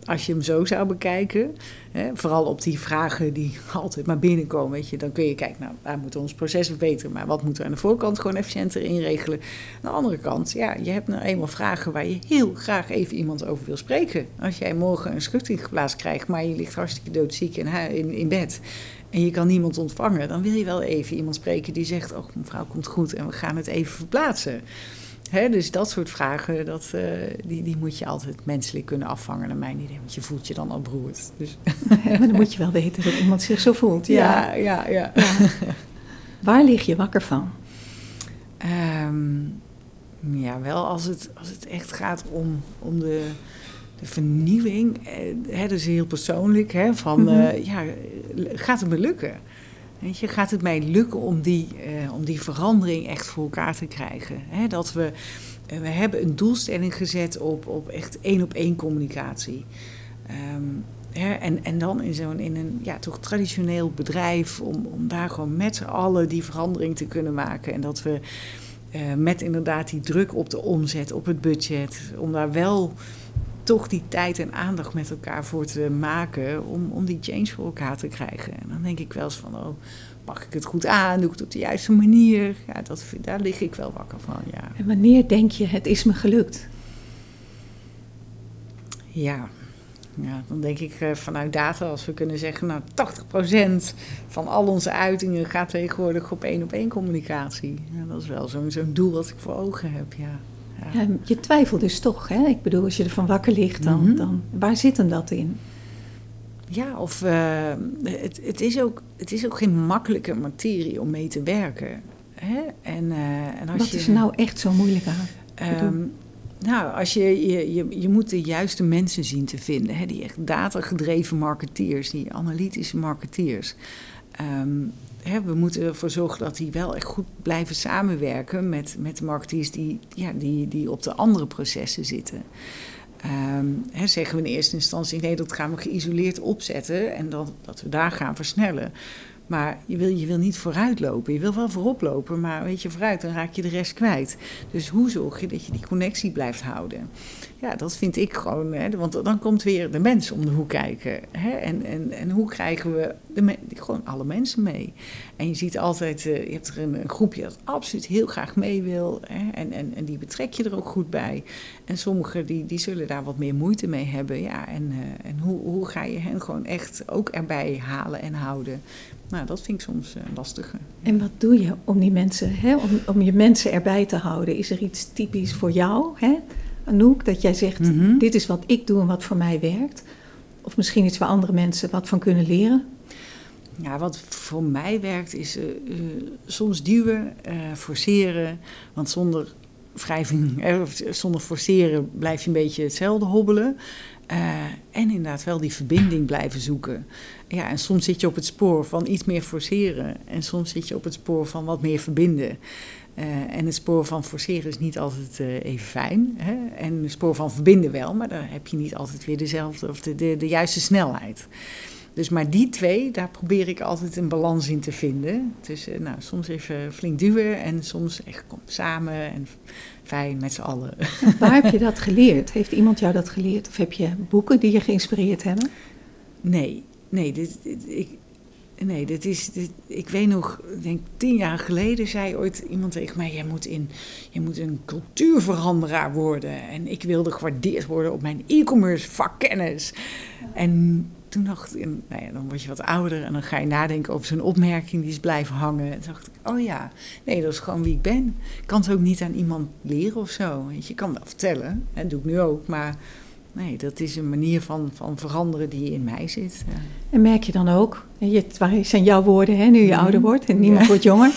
Als je hem zo zou bekijken, hè, vooral op die vragen die <laughs> altijd maar binnenkomen, weet je, dan kun je kijken, nou, waar moeten ons proces verbeteren, maar wat moeten we aan de voorkant gewoon efficiënter inregelen. Aan de andere kant, ja, je hebt nou eenmaal vragen waar je heel graag even iemand over wil spreken. Als jij morgen een schutting geplaatst krijgt, maar je ligt hartstikke doodziek in, in, in bed en je kan niemand ontvangen, dan wil je wel even iemand spreken die zegt, oh, mevrouw komt goed en we gaan het even verplaatsen. Dus dat soort vragen, dat, eh, die, die moet je altijd menselijk kunnen afvangen, naar mijn idee. Want je voelt je dan al beroerd. Dus, <laughs> maar dan moet je wel weten dat iemand zich zo voelt. Ja. ja, ja. Ja. Waar lig je wakker van? Ehm, ja, wel als het, als het echt gaat om, om de, de vernieuwing. eh, Hè, dat is heel persoonlijk. Hè, van, Mhm. eh, ja, gaat het me lukken? Gaat het mij lukken om die, eh, om die verandering echt voor elkaar te krijgen? Dat we, eh, we hebben een doelstelling gezet op, op echt één op één communicatie. Ehm, en, en dan in zo'n in een ja, toch traditioneel bedrijf, om, om daar gewoon met z'n allen die verandering te kunnen maken. En dat we eh, met inderdaad die druk op de omzet, op het budget, om daar wel toch die tijd en aandacht met elkaar voor te maken om, om die change voor elkaar te krijgen. En dan denk ik wel eens van, oh, pak ik het goed aan? Doe ik het op de juiste manier? Ja, dat, daar lig ik wel wakker van, ja. En wanneer denk je, het is me gelukt? Ja, ja, dan denk ik uh, vanuit data, als we kunnen zeggen, nou 80% van al onze uitingen gaat tegenwoordig op één op één communicatie. Ja, dat is wel zo'n zo'n doel wat ik voor ogen heb, ja. Ja. je twijfelt dus toch, hè? Ik bedoel, als je ervan wakker ligt, dan, mm -hmm. dan waar zit hem dat in? Ja, of uh, het, het, is ook, het is ook geen makkelijke materie om mee te werken. Hè? En, uh, en als Wat je, is er nou echt zo moeilijk aan? Um, nou, als je, je, je, je moet de juiste mensen zien te vinden. Hè? Die echt datagedreven marketeers, die analytische marketeers. Um, hè, we moeten ervoor zorgen dat die wel echt goed blijven samenwerken met, met de marketeers die, ja, die, die op de andere processen zitten. Um, hè, zeggen we in eerste instantie, nee, dat gaan we geïsoleerd opzetten en dan, dat we daar gaan versnellen. Maar je wil, je wil niet vooruit lopen. Je wil wel voorop lopen, maar weet je, vooruit, dan raak je de rest kwijt. Dus hoe zorg je dat je die connectie blijft houden? Ja, dat vind ik gewoon, hè, want dan komt weer de mens om de hoek kijken. Hè? En, en, en hoe krijgen we de gewoon alle mensen mee? En je ziet altijd, uh, je hebt er een, groepje dat absoluut heel graag mee wil. Hè? En, en, en die betrek je er ook goed bij. En sommigen die, die zullen daar wat meer moeite mee hebben. Ja, en, uh, en hoe, hoe ga je hen gewoon echt ook erbij halen en houden? Nou, dat vind ik soms uh, lastiger. En wat doe je om die mensen, hè, om, om je mensen erbij te houden? Is er iets typisch voor jou, hè, Anouk, dat jij zegt: mm -hmm. dit is wat ik doe en wat voor mij werkt? Of misschien iets waar andere mensen wat van kunnen leren? Ja, wat voor mij werkt is uh, uh, soms duwen, forceren. Want zonder wrijving, zonder forceren blijf je een beetje hetzelfde hobbelen. En inderdaad wel die verbinding blijven zoeken. Ja, en soms zit je op het spoor van iets meer forceren. En soms zit je op het spoor van wat meer verbinden. Uh, en het spoor van forceren is niet altijd uh, even fijn. Hè? En het spoor van verbinden wel, maar dan heb je niet altijd weer dezelfde of de, de, de juiste snelheid. Dus maar die twee, daar probeer ik altijd een balans in te vinden. Dus uh, nou, soms even flink duwen en soms echt kom, samen en fijn met z'n allen. <laughs> Waar heb je dat geleerd? Heeft iemand jou dat geleerd? Of heb je boeken die je geïnspireerd hebben? Nee, nee, dit, dit ik, nee, dit is, dit, ik weet nog, ik denk tien jaar geleden zei ooit iemand tegen mij: jij moet, in, je moet een cultuurveranderaar worden. En ik wilde gewaardeerd worden op mijn e-commerce vakkennis. En toen dacht ik, nou ja, dan word je wat ouder en dan ga je nadenken over zo'n opmerking die is blijven hangen. En toen dacht ik, oh ja, nee, dat is gewoon wie ik ben. Ik kan het ook niet aan iemand leren of zo. Weet je, je kan wel vertellen, dat doe ik nu ook, maar nee, dat is een manier van, van veranderen die in mij zit. Ja. En merk je dan ook, het zijn jouw woorden hè, nu je mm. ouder wordt en niemand ja. wordt jonger,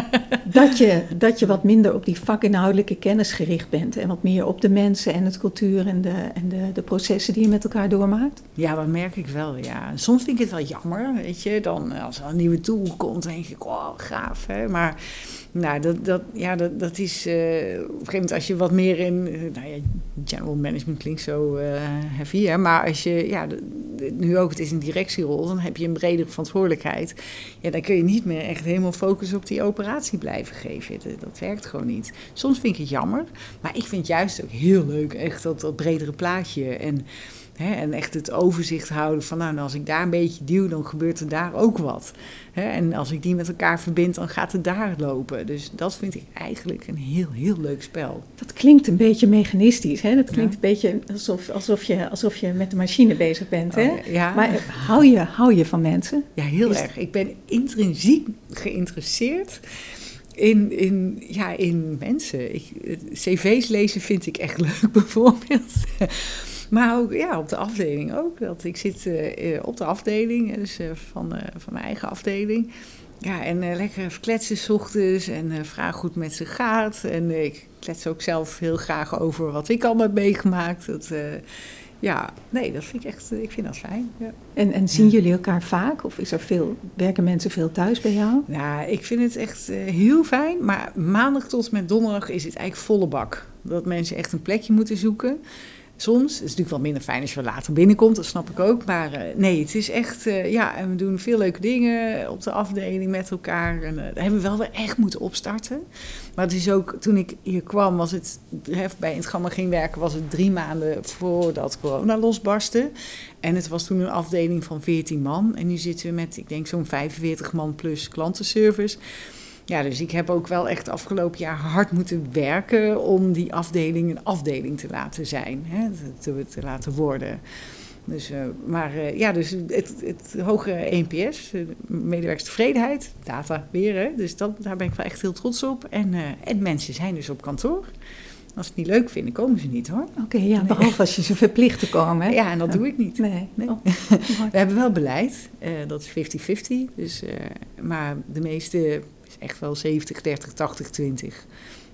<laughs> dat, je, dat je wat minder op die vakinhoudelijke kennis gericht bent en wat meer op de mensen en het cultuur en de, en de, de processen die je met elkaar doormaakt? Ja, dat merk ik wel, ja. Soms vind ik het wel jammer, weet je, dan als er een nieuwe tool komt, denk ik, oh, gaaf, hè, maar... Nou, dat, dat, ja, dat, dat is uh, op een gegeven moment als je wat meer in, uh, nou ja, general management klinkt zo uh, heavy, hè, maar als je, ja, nu ook, het is een directierol, dan heb je een bredere verantwoordelijkheid. Ja, dan kun je niet meer echt helemaal focussen op die operatie blijven geven. Dat, dat werkt gewoon niet. Soms vind ik het jammer, maar ik vind juist ook heel leuk, echt dat, dat bredere plaatje. En Hè, en echt het overzicht houden van, nou, als ik daar een beetje duw, dan gebeurt er daar ook wat. Hè, en als ik die met elkaar verbind, dan gaat het daar lopen. Dus dat vind ik eigenlijk een heel, heel leuk spel. Dat klinkt een beetje mechanistisch. Hè? Dat klinkt ja. een beetje alsof, alsof, je, alsof je met de machine bezig bent. Hè? Oh, ja. Maar hou je, hou je van mensen? Ja, heel Is... erg. Ik ben intrinsiek geïnteresseerd in, in, ja, in mensen. Ik, cv's lezen vind ik echt leuk, <laughs> bijvoorbeeld. Maar ook ja, op de afdeling ook. Dat ik zit uh, op de afdeling, dus uh, van, van mijn eigen afdeling. Ja, en lekker kletsen s ochtends en vraag goed met ze gaat. En ik klets ook zelf heel graag over wat ik allemaal heb meegemaakt. Dat, ja, nee, dat vind ik echt, ik vind dat fijn. Ja. En, en zien jullie elkaar vaak? Of is er veel, werken mensen veel thuis bij jou? Ja, ik vind het echt heel fijn. Maar maandag tot met donderdag is het eigenlijk volle bak. Dat mensen echt een plekje moeten zoeken. Soms. Het is natuurlijk wel minder fijn als je later binnenkomt, dat snap ik ook. Maar uh, nee, het is echt, uh, ja, en we doen veel leuke dingen op de afdeling met elkaar. En uh, daar hebben we wel weer echt moeten opstarten. Maar het is ook, toen ik hier kwam, was het, bij in het Gamma ging werken, was het drie maanden voordat corona losbarstte. En het was toen een afdeling van 14 man. En nu zitten we met, ik denk, zo'n 45 man plus klantenservice. Ja, dus ik heb ook wel echt afgelopen jaar hard moeten werken om die afdeling een afdeling te laten zijn, hè, te, te laten worden. Dus, uh, maar uh, ja, dus het, het hoge ENPS, medewerkerstevredenheid, data weer, hè, dus dat, daar ben ik wel echt heel trots op. En, en mensen zijn dus op kantoor. Als ze het niet leuk vinden, komen ze niet hoor. Oké, okay, ja, nee. behalve als je ze verplicht te komen. Hè? Ja, en dat doe ik niet. Nee. nee. Oh, We hebben wel beleid, dat is 50-50. Dus, maar de meeste echt wel 70, 30, 80, 20.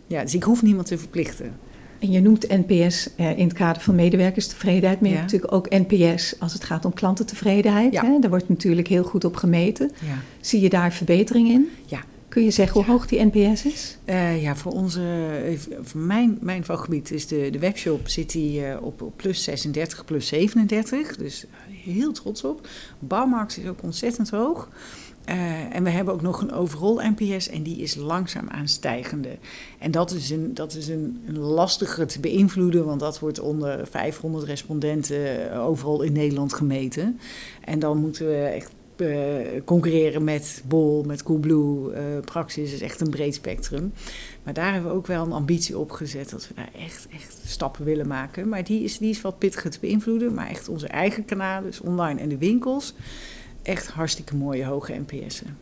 Ja, dus ik hoef niemand te verplichten. En je noemt NPS eh, in het kader van medewerkerstevredenheid, maar je hebt natuurlijk ook NPS als het gaat om klantentevredenheid. Ja. Hè? Daar wordt natuurlijk heel goed op gemeten. Ja. Zie je daar verbetering in? Ja. Kun je zeggen hoe hoog die NPS is? Uh, ja, voor, onze, voor mijn, mijn vakgebied is de, de webshop zit die, uh, op, op plus 36, plus 37. Dus heel trots op. Bouwmarkt is ook ontzettend hoog. Uh, en we hebben ook nog een overall NPS en die is langzaam aanstijgende. En dat is, een, dat is een, een lastige te beïnvloeden, want dat wordt onder 500 respondenten overal in Nederland gemeten. En dan moeten we echt uh, concurreren met Bol, met Coolblue, Praxis is echt een breed spectrum. Maar daar hebben we ook wel een ambitie op gezet dat we daar echt, echt stappen willen maken. Maar die is, die is wat pittiger te beïnvloeden, maar echt onze eigen kanalen, dus online en de winkels echt hartstikke mooie hoge NPS'en.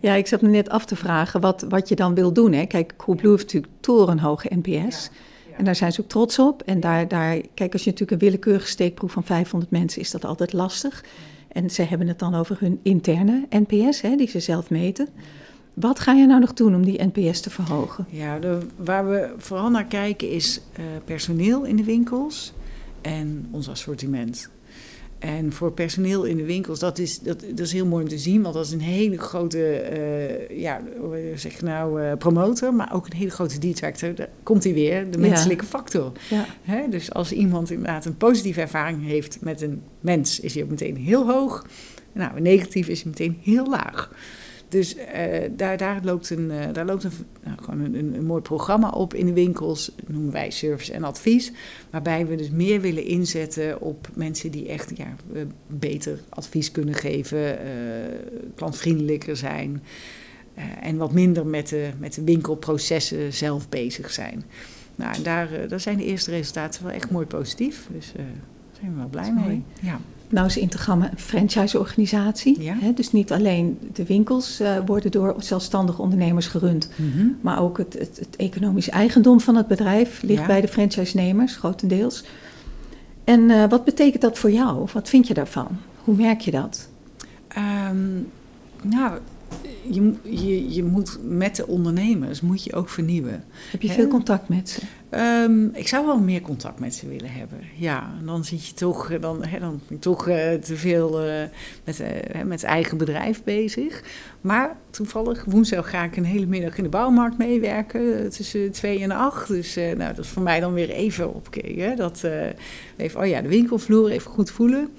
Ja, ik zat me net af te vragen wat, wat je dan wil doen. Hè? Kijk, Coolblue heeft natuurlijk torenhoge NPS. En daar zijn ze ook trots op. En daar, daar, kijk, als je natuurlijk een willekeurige steekproef van 500 mensen, is dat altijd lastig. En ze hebben het dan over hun interne NPS, hè, die ze zelf meten. Wat ga je nou nog doen om die NPS te verhogen? Ja, de, waar we vooral naar kijken is uh, personeel in de winkels en ons assortiment. En voor personeel in de winkels, dat is, dat, dat is heel mooi om te zien, want dat is een hele grote, uh, ja, zeg nou, uh, promotor, maar ook een hele grote detractor. Daar komt hij weer, de menselijke ja. factor. Ja. Hè? Dus als iemand inderdaad een positieve ervaring heeft met een mens, is hij ook meteen heel hoog. Nou, negatief is hij meteen heel laag. Dus uh, daar, daar loopt, een, uh, daar loopt een, nou, gewoon een, een, een, mooi programma op in de winkels, noemen wij service en advies. Waarbij we dus meer willen inzetten op mensen die echt ja, beter advies kunnen geven, uh, klantvriendelijker zijn. en wat minder met de, met de winkelprocessen zelf bezig zijn. Nou, en daar, daar zijn de eerste resultaten wel echt mooi positief. Dus daar zijn we wel blij mee. Ja. Nou is Integramme een franchiseorganisatie. Ja. Hè, dus niet alleen de winkels uh, worden door zelfstandige ondernemers gerund, mm -hmm. maar ook het, het, het, economisch eigendom van het bedrijf ligt ja. bij de franchise-nemers, grotendeels. En uh, wat betekent dat voor jou? Wat vind je daarvan? Hoe merk je dat? Um, nou, je, je, je moet met de ondernemers moet je ook vernieuwen. Heb je He? veel contact met ze? Um, ik zou wel meer contact met ze willen hebben. Ja, dan zie je toch, dan, he, dan ben ik toch uh, te veel uh, met, met eigen bedrijf bezig. Maar toevallig, woensdag ga ik een hele middag in de bouwmarkt meewerken tussen twee en acht. Dus nou, dat is voor mij dan weer even opkeken. Dat even, oh ja, de winkelvloer even goed voelen.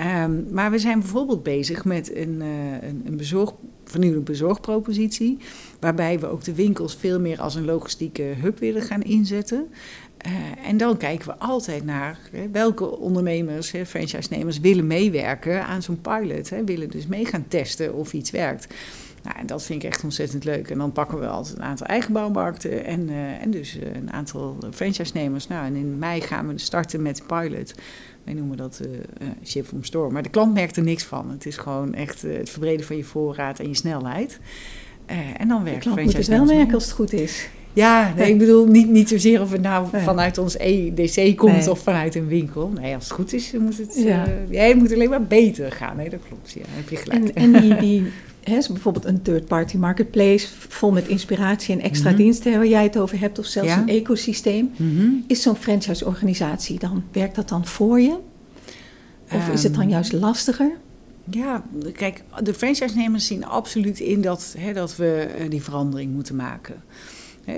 Um, maar we zijn bijvoorbeeld bezig met een, een, een bezorg vernieuwende bezorgpropositie. Waarbij we ook de winkels veel meer als een logistieke hub willen gaan inzetten. Uh, en dan kijken we altijd naar welke ondernemers, hè, franchise-nemers, willen meewerken aan zo'n pilot. Hè, willen dus mee gaan testen of iets werkt. Nou, en dat vind ik echt ontzettend leuk. En dan pakken we altijd een aantal eigen bouwmarkten en, uh, en dus uh, een aantal franchise-nemers. Nou, en in mei gaan we starten met de pilot. Wij noemen dat uh, ship from store. Maar de klant merkt er niks van. Het is gewoon echt uh, het verbreden van je voorraad en je snelheid. Uh, en dan werkt de klant moet het wel merken als het goed is. Ja, nee, ik bedoel niet, niet zozeer of het nou nee. vanuit ons EDC komt nee. of vanuit een winkel. Nee, als het goed is, moet het, ja. ja het moet alleen maar beter gaan. Nee, dat klopt. Ja, heb je gelijk. En, en die, die <laughs> hè, bijvoorbeeld een third-party marketplace vol met inspiratie en extra mm -hmm. diensten waar jij het over hebt, of zelfs ja. een ecosysteem. Mm -hmm. Is zo'n franchise-organisatie dan, werkt dat dan voor je? Of um, is het dan juist lastiger? Ja, kijk, de franchise-nemers zien absoluut in dat, hè, dat we uh, die verandering moeten maken.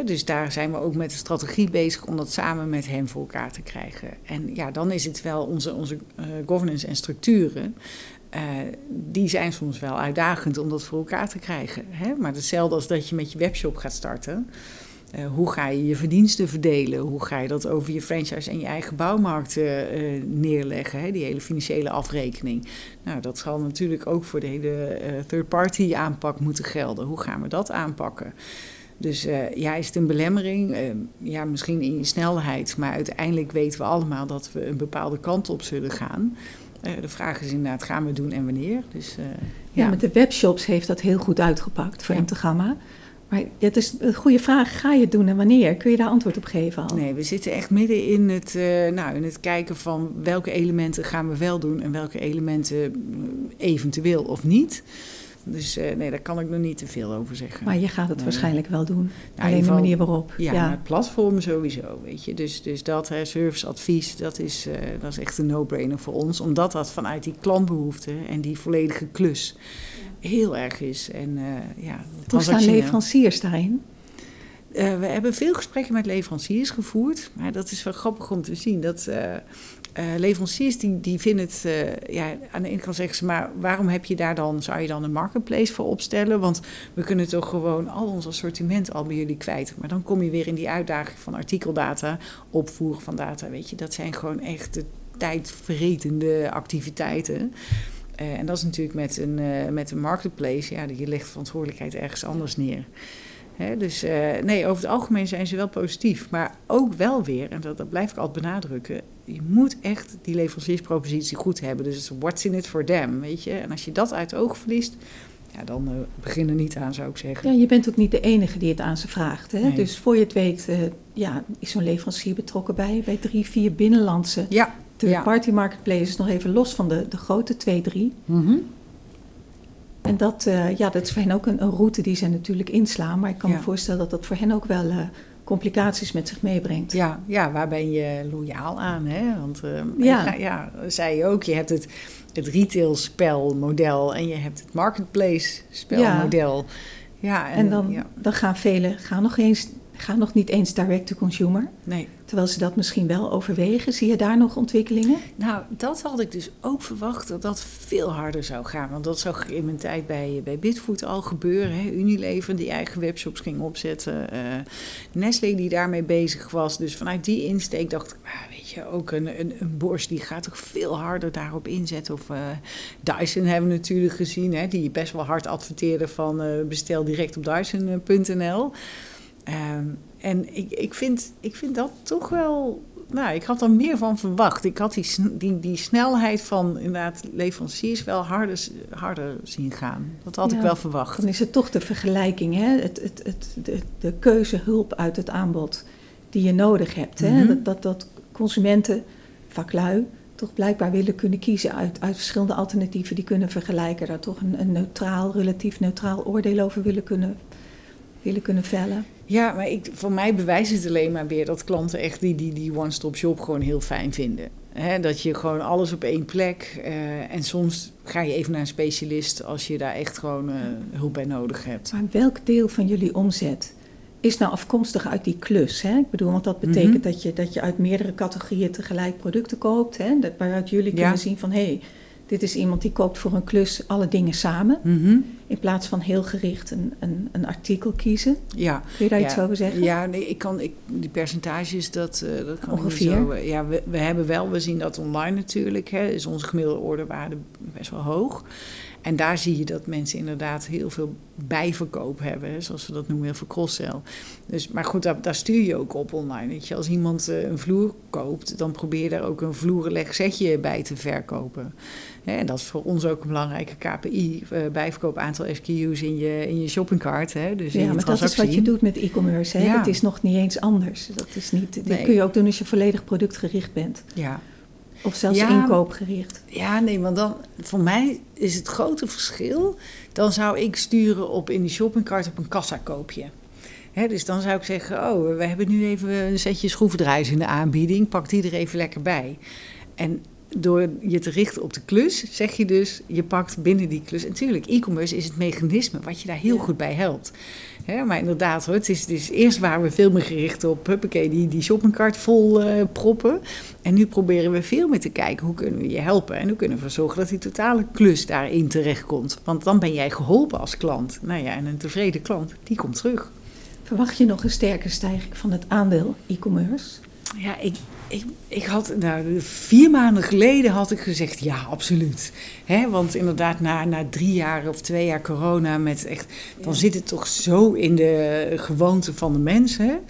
dus daar zijn we ook met de strategie bezig om dat samen met hen voor elkaar te krijgen. En ja, dan is het wel onze, onze uh, governance en structuren. Uh, die zijn soms wel uitdagend om dat voor elkaar te krijgen. Hè? Maar hetzelfde als dat je met je webshop gaat starten. Uh, hoe ga je je verdiensten verdelen? Hoe ga je dat over je franchise en je eigen bouwmarkt uh, neerleggen? Hè? Die hele financiële afrekening. Nou, dat zal natuurlijk ook voor de hele third-party aanpak moeten gelden. Hoe gaan we dat aanpakken? Dus ja, is het een belemmering? ja, misschien in je snelheid. Maar uiteindelijk weten we allemaal dat we een bepaalde kant op zullen gaan. De vraag is inderdaad, gaan we doen en wanneer? Dus, ja, ja, met de webshops heeft dat heel goed uitgepakt voor ja. Integamma. Maar het is een goede vraag. Ga je het doen en wanneer? Kun je daar antwoord op geven al? Nee, we zitten echt midden in het, uh, nou, in het kijken van welke elementen gaan we wel doen en welke elementen mm, eventueel of niet. Dus uh, nee, daar kan ik nog niet te veel over zeggen. Maar je gaat het waarschijnlijk wel doen. Nou, Alleen de manier waarop. Ja, ja. platformen sowieso, weet je. Dus, dus dat, hè, serviceadvies, dat is, uh, dat is echt een no-brainer voor ons. Omdat dat vanuit die klantbehoeften en die volledige klus heel erg is. En, uh, ja, Hoe staan leveranciers daarin? Uh, we hebben veel gesprekken met leveranciers gevoerd. Maar dat is wel grappig om te zien. Dat uh, leveranciers die, die vinden het... ja, aan de ene kant zeggen ze... maar waarom heb je daar dan... zou je dan een marketplace voor opstellen? Want we kunnen toch gewoon al ons assortiment al bij jullie kwijt. Maar dan kom je weer in die uitdaging van artikeldata... opvoeren van data, weet je. Dat zijn gewoon echt de tijdverretende activiteiten... Uh, en dat is natuurlijk met een, uh, met een marketplace, ja, je legt verantwoordelijkheid ergens anders neer. Dus uh, nee, over het algemeen zijn ze wel positief. Maar ook wel weer, en dat, dat blijf ik altijd benadrukken, je moet echt die leverancierspropositie goed hebben. Dus what's in it for them, weet je. En als je dat uit het oog verliest, ja, dan uh, begin er niet aan, zou ik zeggen. Ja, je bent ook niet de enige die het aan ze vraagt. Hè? Nee. Dus voor je het weet, uh, ja, is zo'n leverancier betrokken bij, bij drie, vier binnenlandse ja de ja. party marketplace is nog even los van de, de grote twee, drie. Mm -hmm. En dat, uh, ja, dat is voor hen ook een, een, route die ze natuurlijk inslaan. Maar ik kan ja. me voorstellen dat dat voor hen ook wel uh, complicaties met zich meebrengt. Ja, ja, waar ben je loyaal aan? Hè? Want uh, ja. ja, zei je ook, je hebt het, het retail spelmodel en je hebt het marketplace spelmodel. Ja, ja en, en, dan, dan gaan velen gaan nog eens gaan nog niet eens direct to consumer. Nee. Terwijl ze dat misschien wel overwegen. Zie je daar nog ontwikkelingen? Nou, dat had ik dus ook verwacht dat dat veel harder zou gaan. Want dat zag ik in mijn tijd bij, bij Bitfood al gebeuren. Hè. Unilever die eigen webshops ging opzetten. Uh, Nestlé die daarmee bezig was. Dus vanuit die insteek dacht ik, ah, weet je, ook een, een, een Bosch die gaat toch veel harder daarop inzetten. Of uh, Dyson hebben we natuurlijk gezien, hè, die best wel hard adverteerde van uh, bestel direct op Dyson.nl. Um, en ik, ik, vind, ik vind dat toch wel. Nou, ik had er meer van verwacht. Ik had die, die, die snelheid van inderdaad leveranciers wel harder, harder zien gaan. Dat had ja, ik wel verwacht. Dan is het toch de vergelijking, hè? Het, het, het, de, de keuzehulp uit het aanbod die je nodig hebt. Hè? Mm -hmm. dat, dat, dat consumenten, vaklui, toch blijkbaar willen kunnen kiezen uit, uit verschillende alternatieven die kunnen vergelijken. Daar toch een, een neutraal, relatief neutraal oordeel over willen kunnen, willen kunnen vellen. Ja, maar ik, voor mij bewijst het alleen maar weer dat klanten echt die, die, die one-stop shop gewoon heel fijn vinden. He, dat je gewoon alles op één plek. Uh, en soms ga je even naar een specialist als je daar echt gewoon uh, hulp bij nodig hebt. Maar welk deel van jullie omzet is nou afkomstig uit die klus? Hè? Ik bedoel, want dat betekent mm -hmm. dat, je, dat je uit meerdere categorieën tegelijk producten koopt. Hè? Dat, waaruit jullie ja. kunnen zien van hé, hey, dit is iemand die koopt voor een klus alle dingen samen. Mm -hmm. In plaats van heel gericht een, een, een, artikel kiezen. Ja. Kun je daar ja. iets over zeggen? Ja, nee, ik kan, ik, die percentages, dat, uh, dat kan Ongeveer. Zo, uh, ja, we, we hebben wel, we zien dat online natuurlijk. Hè, is onze gemiddelde orderwaarde best wel hoog. En daar zie je dat mensen inderdaad heel veel bijverkoop hebben, hè, zoals we dat noemen, heel veel cross-sell. Dus, maar goed, daar, daar, stuur je ook op online. Weet je. Als iemand uh, een vloer koopt, dan probeer je daar ook een vloerenleg setje bij te verkopen. En dat is voor ons ook een belangrijke KPI, uh, bijverkoop aantal SKU's in je, in je shoppingcart. Hè, dus ja, maar dat is wat je doet met e-commerce. Hè? Ja. Het is nog niet eens anders. Dat is niet, nee. kun je ook doen als je volledig productgericht bent. Ja, of zelfs ja, inkoopgericht. Ja, nee, want dan, voor mij is het grote verschil. Dan zou ik sturen op in die shoppingcart op een kassakoopje. He, dus dan zou ik zeggen, oh, we hebben nu even een setje schroevendraaiers in de aanbieding. Pak die er even lekker bij. En door je te richten op de klus, zeg je dus, je pakt binnen die klus. En natuurlijk, e-commerce is het mechanisme wat je daar heel goed bij helpt. Hè, maar inderdaad, hoor, het, is, het is eerst waren we veel meer gericht op huppakee, die, die shoppingcart vol uh, proppen. En nu proberen we veel meer te kijken hoe kunnen we je helpen. En hoe kunnen we zorgen dat die totale klus daarin terechtkomt. Want dan ben jij geholpen als klant. Nou ja, en een tevreden klant, die komt terug. Verwacht je nog een sterke stijging van het aandeel e-commerce? Ja, ik, ik, ik had, nou, vier maanden geleden had ik gezegd ja, absoluut. He, want inderdaad, na, na drie jaar of twee jaar corona, met echt, dan zit het toch zo in de gewoonte van de mensen.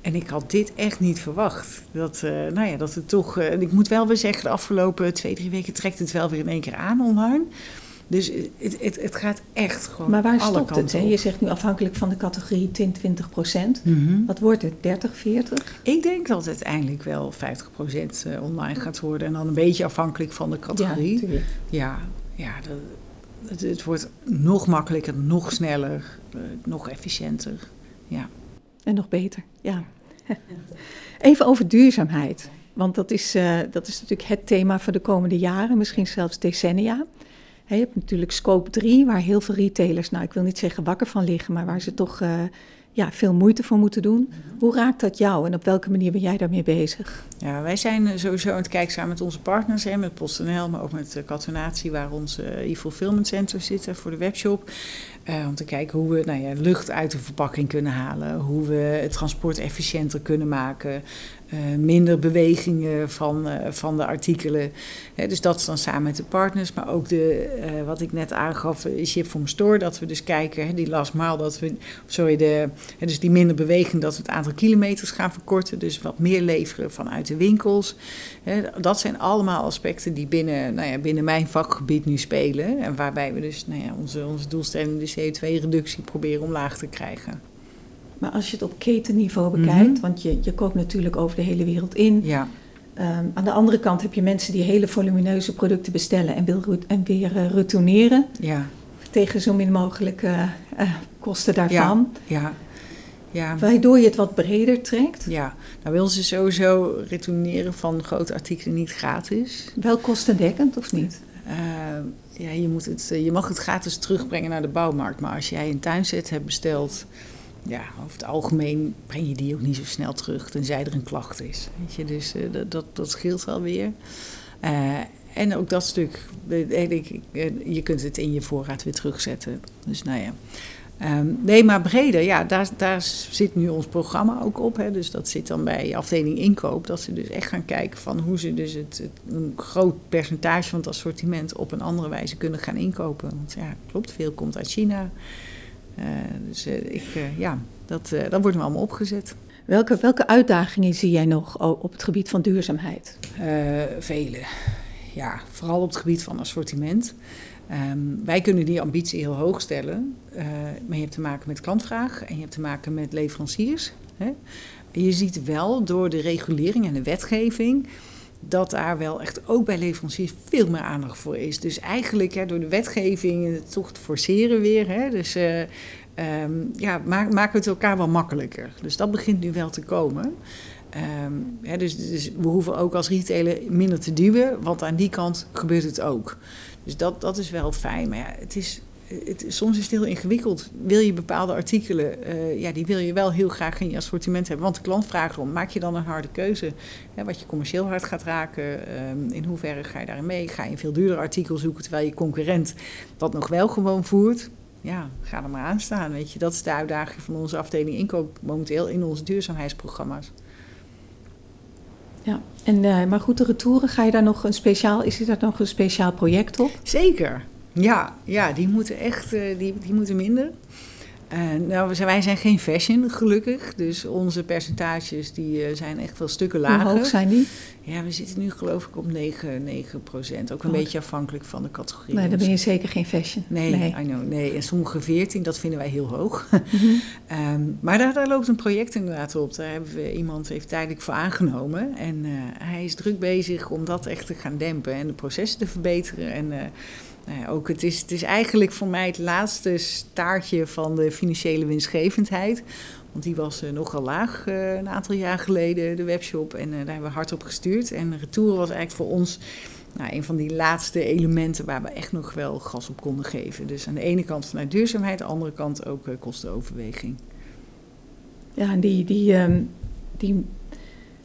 En ik had dit echt niet verwacht. Dat, uh, nou ja, dat het toch. Uh, ik moet wel weer zeggen, de afgelopen twee, drie weken trekt het wel weer in één keer aan online. Dus het, het, het gaat echt gewoon. Maar waar stopt het? Hè? Je zegt nu afhankelijk van de categorie 10, 20 procent. Mhm. Wat wordt het? 30, 40? Ik denk dat het uiteindelijk wel 50 procent eh, online gaat worden. En dan een beetje afhankelijk van de categorie. Ja, ja, ja het, het, wordt nog makkelijker, nog sneller, uh, nog efficiënter. Ja. En nog beter, ja. <laughs> Even over duurzaamheid. Want dat is, uh, dat is natuurlijk het thema voor de komende jaren, misschien zelfs decennia je hebt natuurlijk scope 3, waar heel veel retailers, nou ik wil niet zeggen wakker van liggen, maar waar ze toch uh, ja, veel moeite voor moeten doen. Hoe raakt dat jou en op welke manier ben jij daarmee bezig? Ja, wij zijn eh, sowieso aan het kijken samen met onze partners, hè, met PostNL, maar ook met Catonatie, waar ons e-fulfillment center zit voor de webshop. Uh, om te kijken hoe we nou ja, lucht uit de verpakking kunnen halen, hoe we het transport efficiënter kunnen maken, uh, minder bewegingen van, uh, van de artikelen. dus dat is dan samen met de partners, maar ook de, wat ik net aangaf, Ship from Store, dat we dus kijken, die last mile, dat we, sorry, de, dus die minder beweging, dat we het aantal kilometers gaan verkorten, dus wat meer leveren vanuit de winkels. dat zijn allemaal aspecten die binnen, nou ja, binnen mijn vakgebied nu spelen en waarbij we dus nou ja, onze, onze doelstelling, dus CO2-reductie proberen omlaag te krijgen. Maar als je het op ketenniveau bekijkt, mhm. want je, je koopt natuurlijk over de hele wereld in. Ja. Ehm, aan de andere kant heb je mensen die hele volumineuze producten bestellen en, wil, en weer uh, retourneren. Ja. Tegen zo min mogelijk uh, kosten daarvan. Ja. ja. Ja. Waardoor je het wat breder trekt? Ja, nou wil ze sowieso retourneren van grote artikelen niet gratis. Wel kostendekkend of niet? ja, je, moet het, je mag het gratis terugbrengen naar de bouwmarkt. Maar als jij een tuinset hebt besteld, ja, over het algemeen breng je die ook niet zo snel terug, tenzij er een klacht is. Weet je, dus uh, dat, dat scheelt wel weer. Uh, en ook dat stuk, je kunt het in je voorraad weer terugzetten. Dus nou ja. Um, nee, maar breder, ja, daar, daar zit nu ons programma ook op. Hè. Dus dat zit dan bij afdeling inkoop. Dat ze dus echt gaan kijken van hoe ze dus het, een groot percentage van het assortiment op een andere wijze kunnen gaan inkopen. Want ja, klopt, veel komt uit China. Uh, dus uh, ik, uh, ja, dat, dat wordt nu allemaal opgezet. Welke, welke uitdagingen zie jij nog op het gebied van duurzaamheid? vele. Ja, vooral op het gebied van assortiment. Um, wij kunnen die ambitie heel hoog stellen, uh, maar je hebt te maken met klantvraag en je hebt te maken met leveranciers. Hè. Je ziet wel door de regulering en de wetgeving dat daar wel echt ook bij leveranciers veel meer aandacht voor is. Dus eigenlijk hè, door de wetgeving toch te forceren weer. Hè, dus uh, um, ja, maken we het elkaar wel makkelijker. Dus dat begint nu wel te komen. Um, hè, dus, dus, we hoeven ook als retailer minder te duwen, want aan die kant gebeurt het ook. Dus dat, dat is wel fijn. Maar ja, het is, het, soms is het heel ingewikkeld. Wil je bepaalde artikelen, uh, ja, die wil je wel heel graag in je assortiment hebben. Want de klant vraagt om, maak je dan een harde keuze? Hè, wat je commercieel hard gaat raken, um, in hoeverre ga je daarin mee? Ga je een veel duurder artikel zoeken, terwijl je concurrent dat nog wel gewoon voert? Ja, ga er maar aan staan, weet je. Dat is de uitdaging van onze afdeling inkoop momenteel in onze duurzaamheidsprogramma's. Ja, en, uh, maar goed, de retouren, ga je daar nog een speciaal, is er daar nog een speciaal project op? Zeker, ja, ja die moeten echt, uh, die, die moeten minder. Uh, nou, wij zijn geen fashion, gelukkig. Dus onze percentages die, uh, zijn echt wel stukken lager. Hoe hoog zijn die? Ja, we zitten nu geloof ik op 9, 9 procent. Ook een oh. beetje afhankelijk van de categorie. Nee, dan ben je zeker geen fashion. Nee, nee. I know, nee. En sommige 14, dat vinden wij heel hoog. Mm -hmm. um, maar daar, daar, loopt een project inderdaad op. Daar hebben we iemand heeft tijdelijk voor aangenomen. En uh, hij is druk bezig om dat echt te gaan dempen en de processen te verbeteren. En nou ook het is, het is eigenlijk voor mij het laatste staartje van de financiële winstgevendheid. Want die was uh, nogal laag uh, een aantal jaar geleden, de webshop. En uh, daar hebben we hard op gestuurd. En retour was eigenlijk voor ons nou, een van die laatste elementen waar we echt nog wel gas op konden geven. Dus aan de ene kant vanuit duurzaamheid, aan de andere kant ook kostenoverweging. Ja, en die, die, um, die,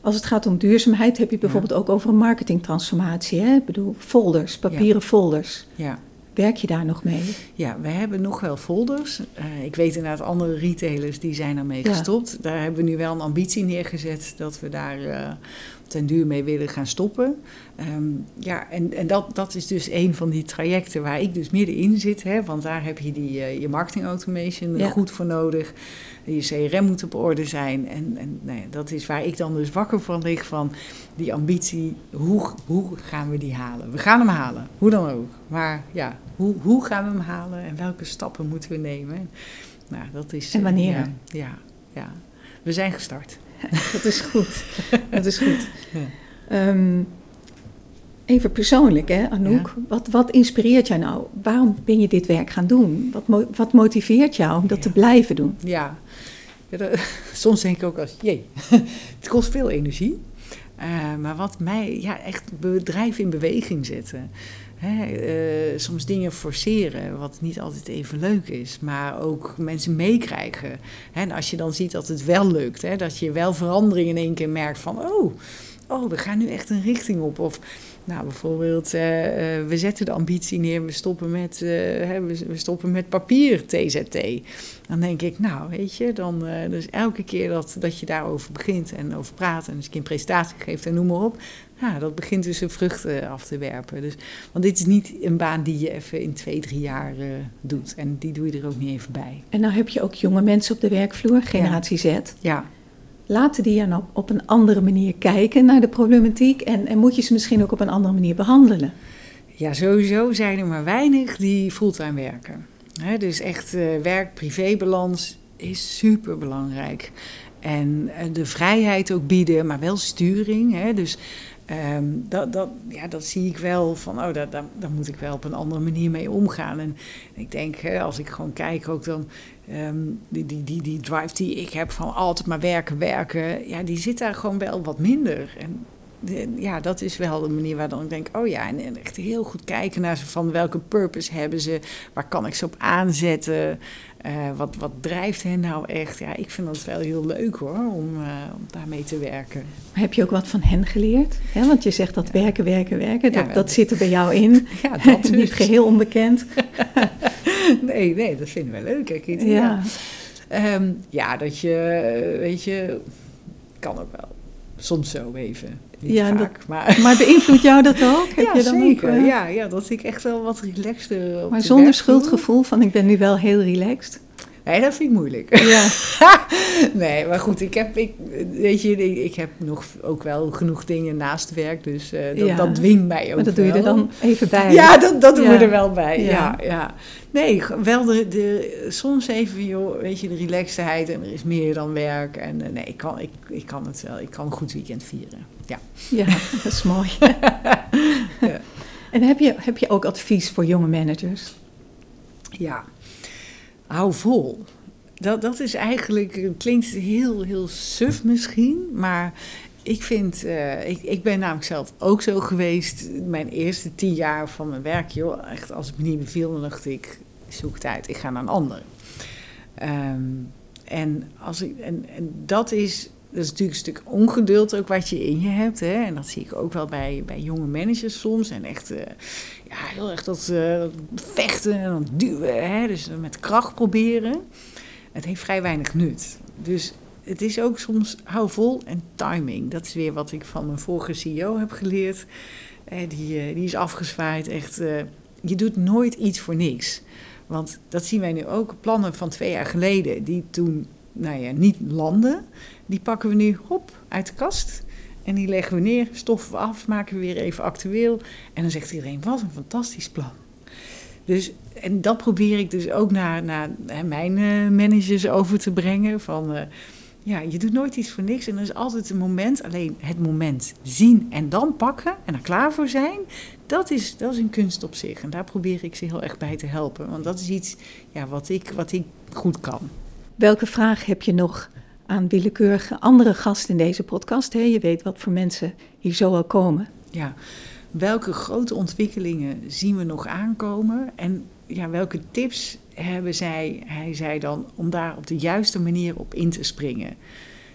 als het gaat om duurzaamheid, heb je bijvoorbeeld ook over een marketingtransformatie. Hè? Ik bedoel, folders, papieren ja. folders. Ja. Werk je daar nog mee? Ja, we hebben nog wel folders. Uh, ik weet inderdaad, andere retailers die zijn ermee ja. gestopt. Daar hebben we nu wel een ambitie neergezet dat we daar uh, ten duur mee willen gaan stoppen. Um, ja, en, en dat, dat is dus een van die trajecten waar ik dus middenin zit. Hè, want daar heb je die, uh, je marketing automation ja. goed voor nodig. Je CRM moet op orde zijn. En, en nou ja, dat is waar ik dan dus wakker van lig van die ambitie. Hoe, hoe gaan we die halen? We gaan hem halen, hoe dan ook. Maar ja, hoe, hoe gaan we hem halen en welke stappen moeten we nemen? Nou, dat is, en wanneer? Ja, ja, ja. we zijn gestart. <laughs> dat is goed. dat is goed. <laughs> Ja. Um, even persoonlijk, hè, Anouk. Ja. Wat, wat inspireert jou nou? Waarom ben je dit werk gaan doen? Wat, wat motiveert jou om dat ja. te blijven doen? Ja, dat, <laughs> soms denk ik ook als, jee, het kost veel energie. Uh, maar wat mij ja, echt bedrijf in beweging zetten. Hè, uh, soms dingen forceren, wat niet altijd even leuk is, maar ook mensen meekrijgen. En als je dan ziet dat het wel lukt, hè, dat je wel verandering in één keer merkt van, oh, oh, we gaan nu echt een richting op. Of nou, bijvoorbeeld, uh, uh, we zetten de ambitie neer, we stoppen met, hè, we, stoppen met papier TZT. Dan denk ik, nou, weet je, dan dus elke keer dat, dat je daarover begint en over praat en dus een presentatie geeft en noem maar op, ja, dat begint dus een vruchten af te werpen. Dus, want dit is niet een baan die je even in twee, drie jaar doet. En die doe je er ook niet even bij. En nou heb je ook jonge mensen op de werkvloer, generatie ja. Z. Ja. Laten die dan op, op een andere manier kijken naar de problematiek en, en moet je ze misschien ook op een andere manier behandelen? Ja, sowieso zijn er maar weinig die fulltime werken. He, dus echt uh, werk-privébalans is super belangrijk. En de vrijheid ook bieden, maar wel sturing. Hè? Dus um, dat, dat, ja, dat zie ik wel van, oh, daar, daar, daar, moet ik wel op een andere manier mee omgaan. En ik denk, als ik gewoon kijk, ook dan um, die, die, die, die drive die ik heb van altijd maar werken, werken, ja, die zit daar gewoon wel wat minder. En de, ja, dat is wel de manier waar dan ik denk, oh ja, en, en echt heel goed kijken naar ze van welke purpose hebben ze, waar kan ik ze op aanzetten, uh, wat, wat drijft hen nou echt. Ja, ik vind dat wel heel leuk hoor, om, uh, om daarmee te werken. Maar heb je ook wat van hen geleerd? He, want je zegt dat ja. werken, werken, werken, dat, ja, dat zit er bij jou in. <laughs> Ja, dat <laughs> dus. Niet geheel onbekend. <laughs> nee, nee, dat vinden we leuk. Hè, Kitty? Ja. Ja. Um, ja, dat je, weet je, kan ook wel soms zo even. Niet ja, vaak, dat, maar... maar beïnvloedt jou dat ook? <laughs> Heb ja, je dan zeker. Ook, uh... ja, ja, dat ik echt wel wat relaxter op Maar de zonder schuldgevoel van ik ben nu wel heel relaxed? Nee, dat vind ik moeilijk. Ja. <laughs> nee, maar goed, ik heb, ik, weet je, ik, ik heb nog ook wel genoeg dingen naast werk, dus uh, dat, Ja. dat dwingt mij ook Maar dat doe je er dan even bij. Ja, dat, dat doen we er wel bij. Ja. Ja. Nee, wel de, de, soms even, joh, weet je, de relaxedheid en er is meer dan werk. En eh, nee, ik kan, ik, ik kan het wel. Ik kan een goed weekend vieren. Ja. Ja, <laughs> dat is mooi. Ja. En heb je, heb je ook advies voor jonge managers? Ja, hou vol. Dat, dat is eigenlijk, klinkt heel, heel suf misschien, maar ik vind, eh, ik, ik ben namelijk zelf ook zo geweest. Mijn eerste tien jaar van mijn werk, joh, echt als het me niet beviel, dan dacht ik, zoek het uit, ik ga naar een ander. Ehm, en, als ik, en, en dat is, dat is natuurlijk een stuk ongeduld ook wat je in je hebt. Hè? En dat zie ik ook wel bij, bij jonge managers soms. En echt, eh, ja, heel erg dat, eh, vechten en dan duwen. Hè? Dus met kracht proberen. Het heeft vrij weinig nut. Dus het is ook soms hou vol en timing. Dat is weer wat ik van mijn vorige CEO heb geleerd. Eh, die, die is afgezwaaid. Echt, je doet nooit iets voor niks. Want dat zien wij nu ook. Plannen van twee jaar geleden, die toen nou ja, niet landen, die pakken we nu hop uit de kast. En die leggen we neer, stoffen we af, maken we weer even actueel. En dan zegt iedereen, wat een fantastisch plan. Dus, en dat probeer ik dus ook naar, naar mijn eh, managers over te brengen. Van, eh, ja, je doet nooit iets voor niks. En er is altijd een moment, alleen het moment zien en dan pakken en er klaar voor zijn. Dat is, dat is een kunst op zich. En daar probeer ik ze heel erg bij te helpen. Want dat is iets ja, wat, ik, wat ik goed kan. Welke vraag heb je nog aan willekeurige andere gasten in deze podcast? Hè? Je weet wat voor mensen hier zo al komen. Ja, welke grote ontwikkelingen zien we nog aankomen en ja, welke tips hebben zij, hij zei dan, om daar op de juiste manier op in te springen.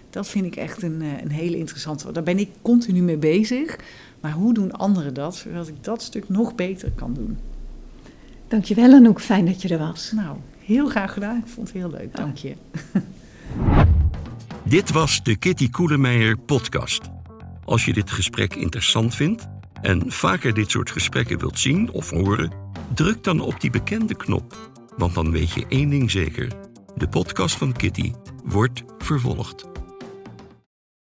Dat vind ik echt een, eh, een hele interessante. Daar ben ik continu mee bezig. Maar hoe doen anderen dat, zodat ik dat stuk nog beter kan doen? Dankjewel Anouk, fijn dat je er was. Nou, heel graag gedaan. Ik vond het heel leuk, dank je. <laughs> Dit was de Kitty Koelemeijer podcast. Als je dit gesprek interessant vindt en vaker dit soort gesprekken wilt zien of horen, druk dan op die bekende knop. Want dan weet je één ding zeker: de podcast van Kitty wordt vervolgd.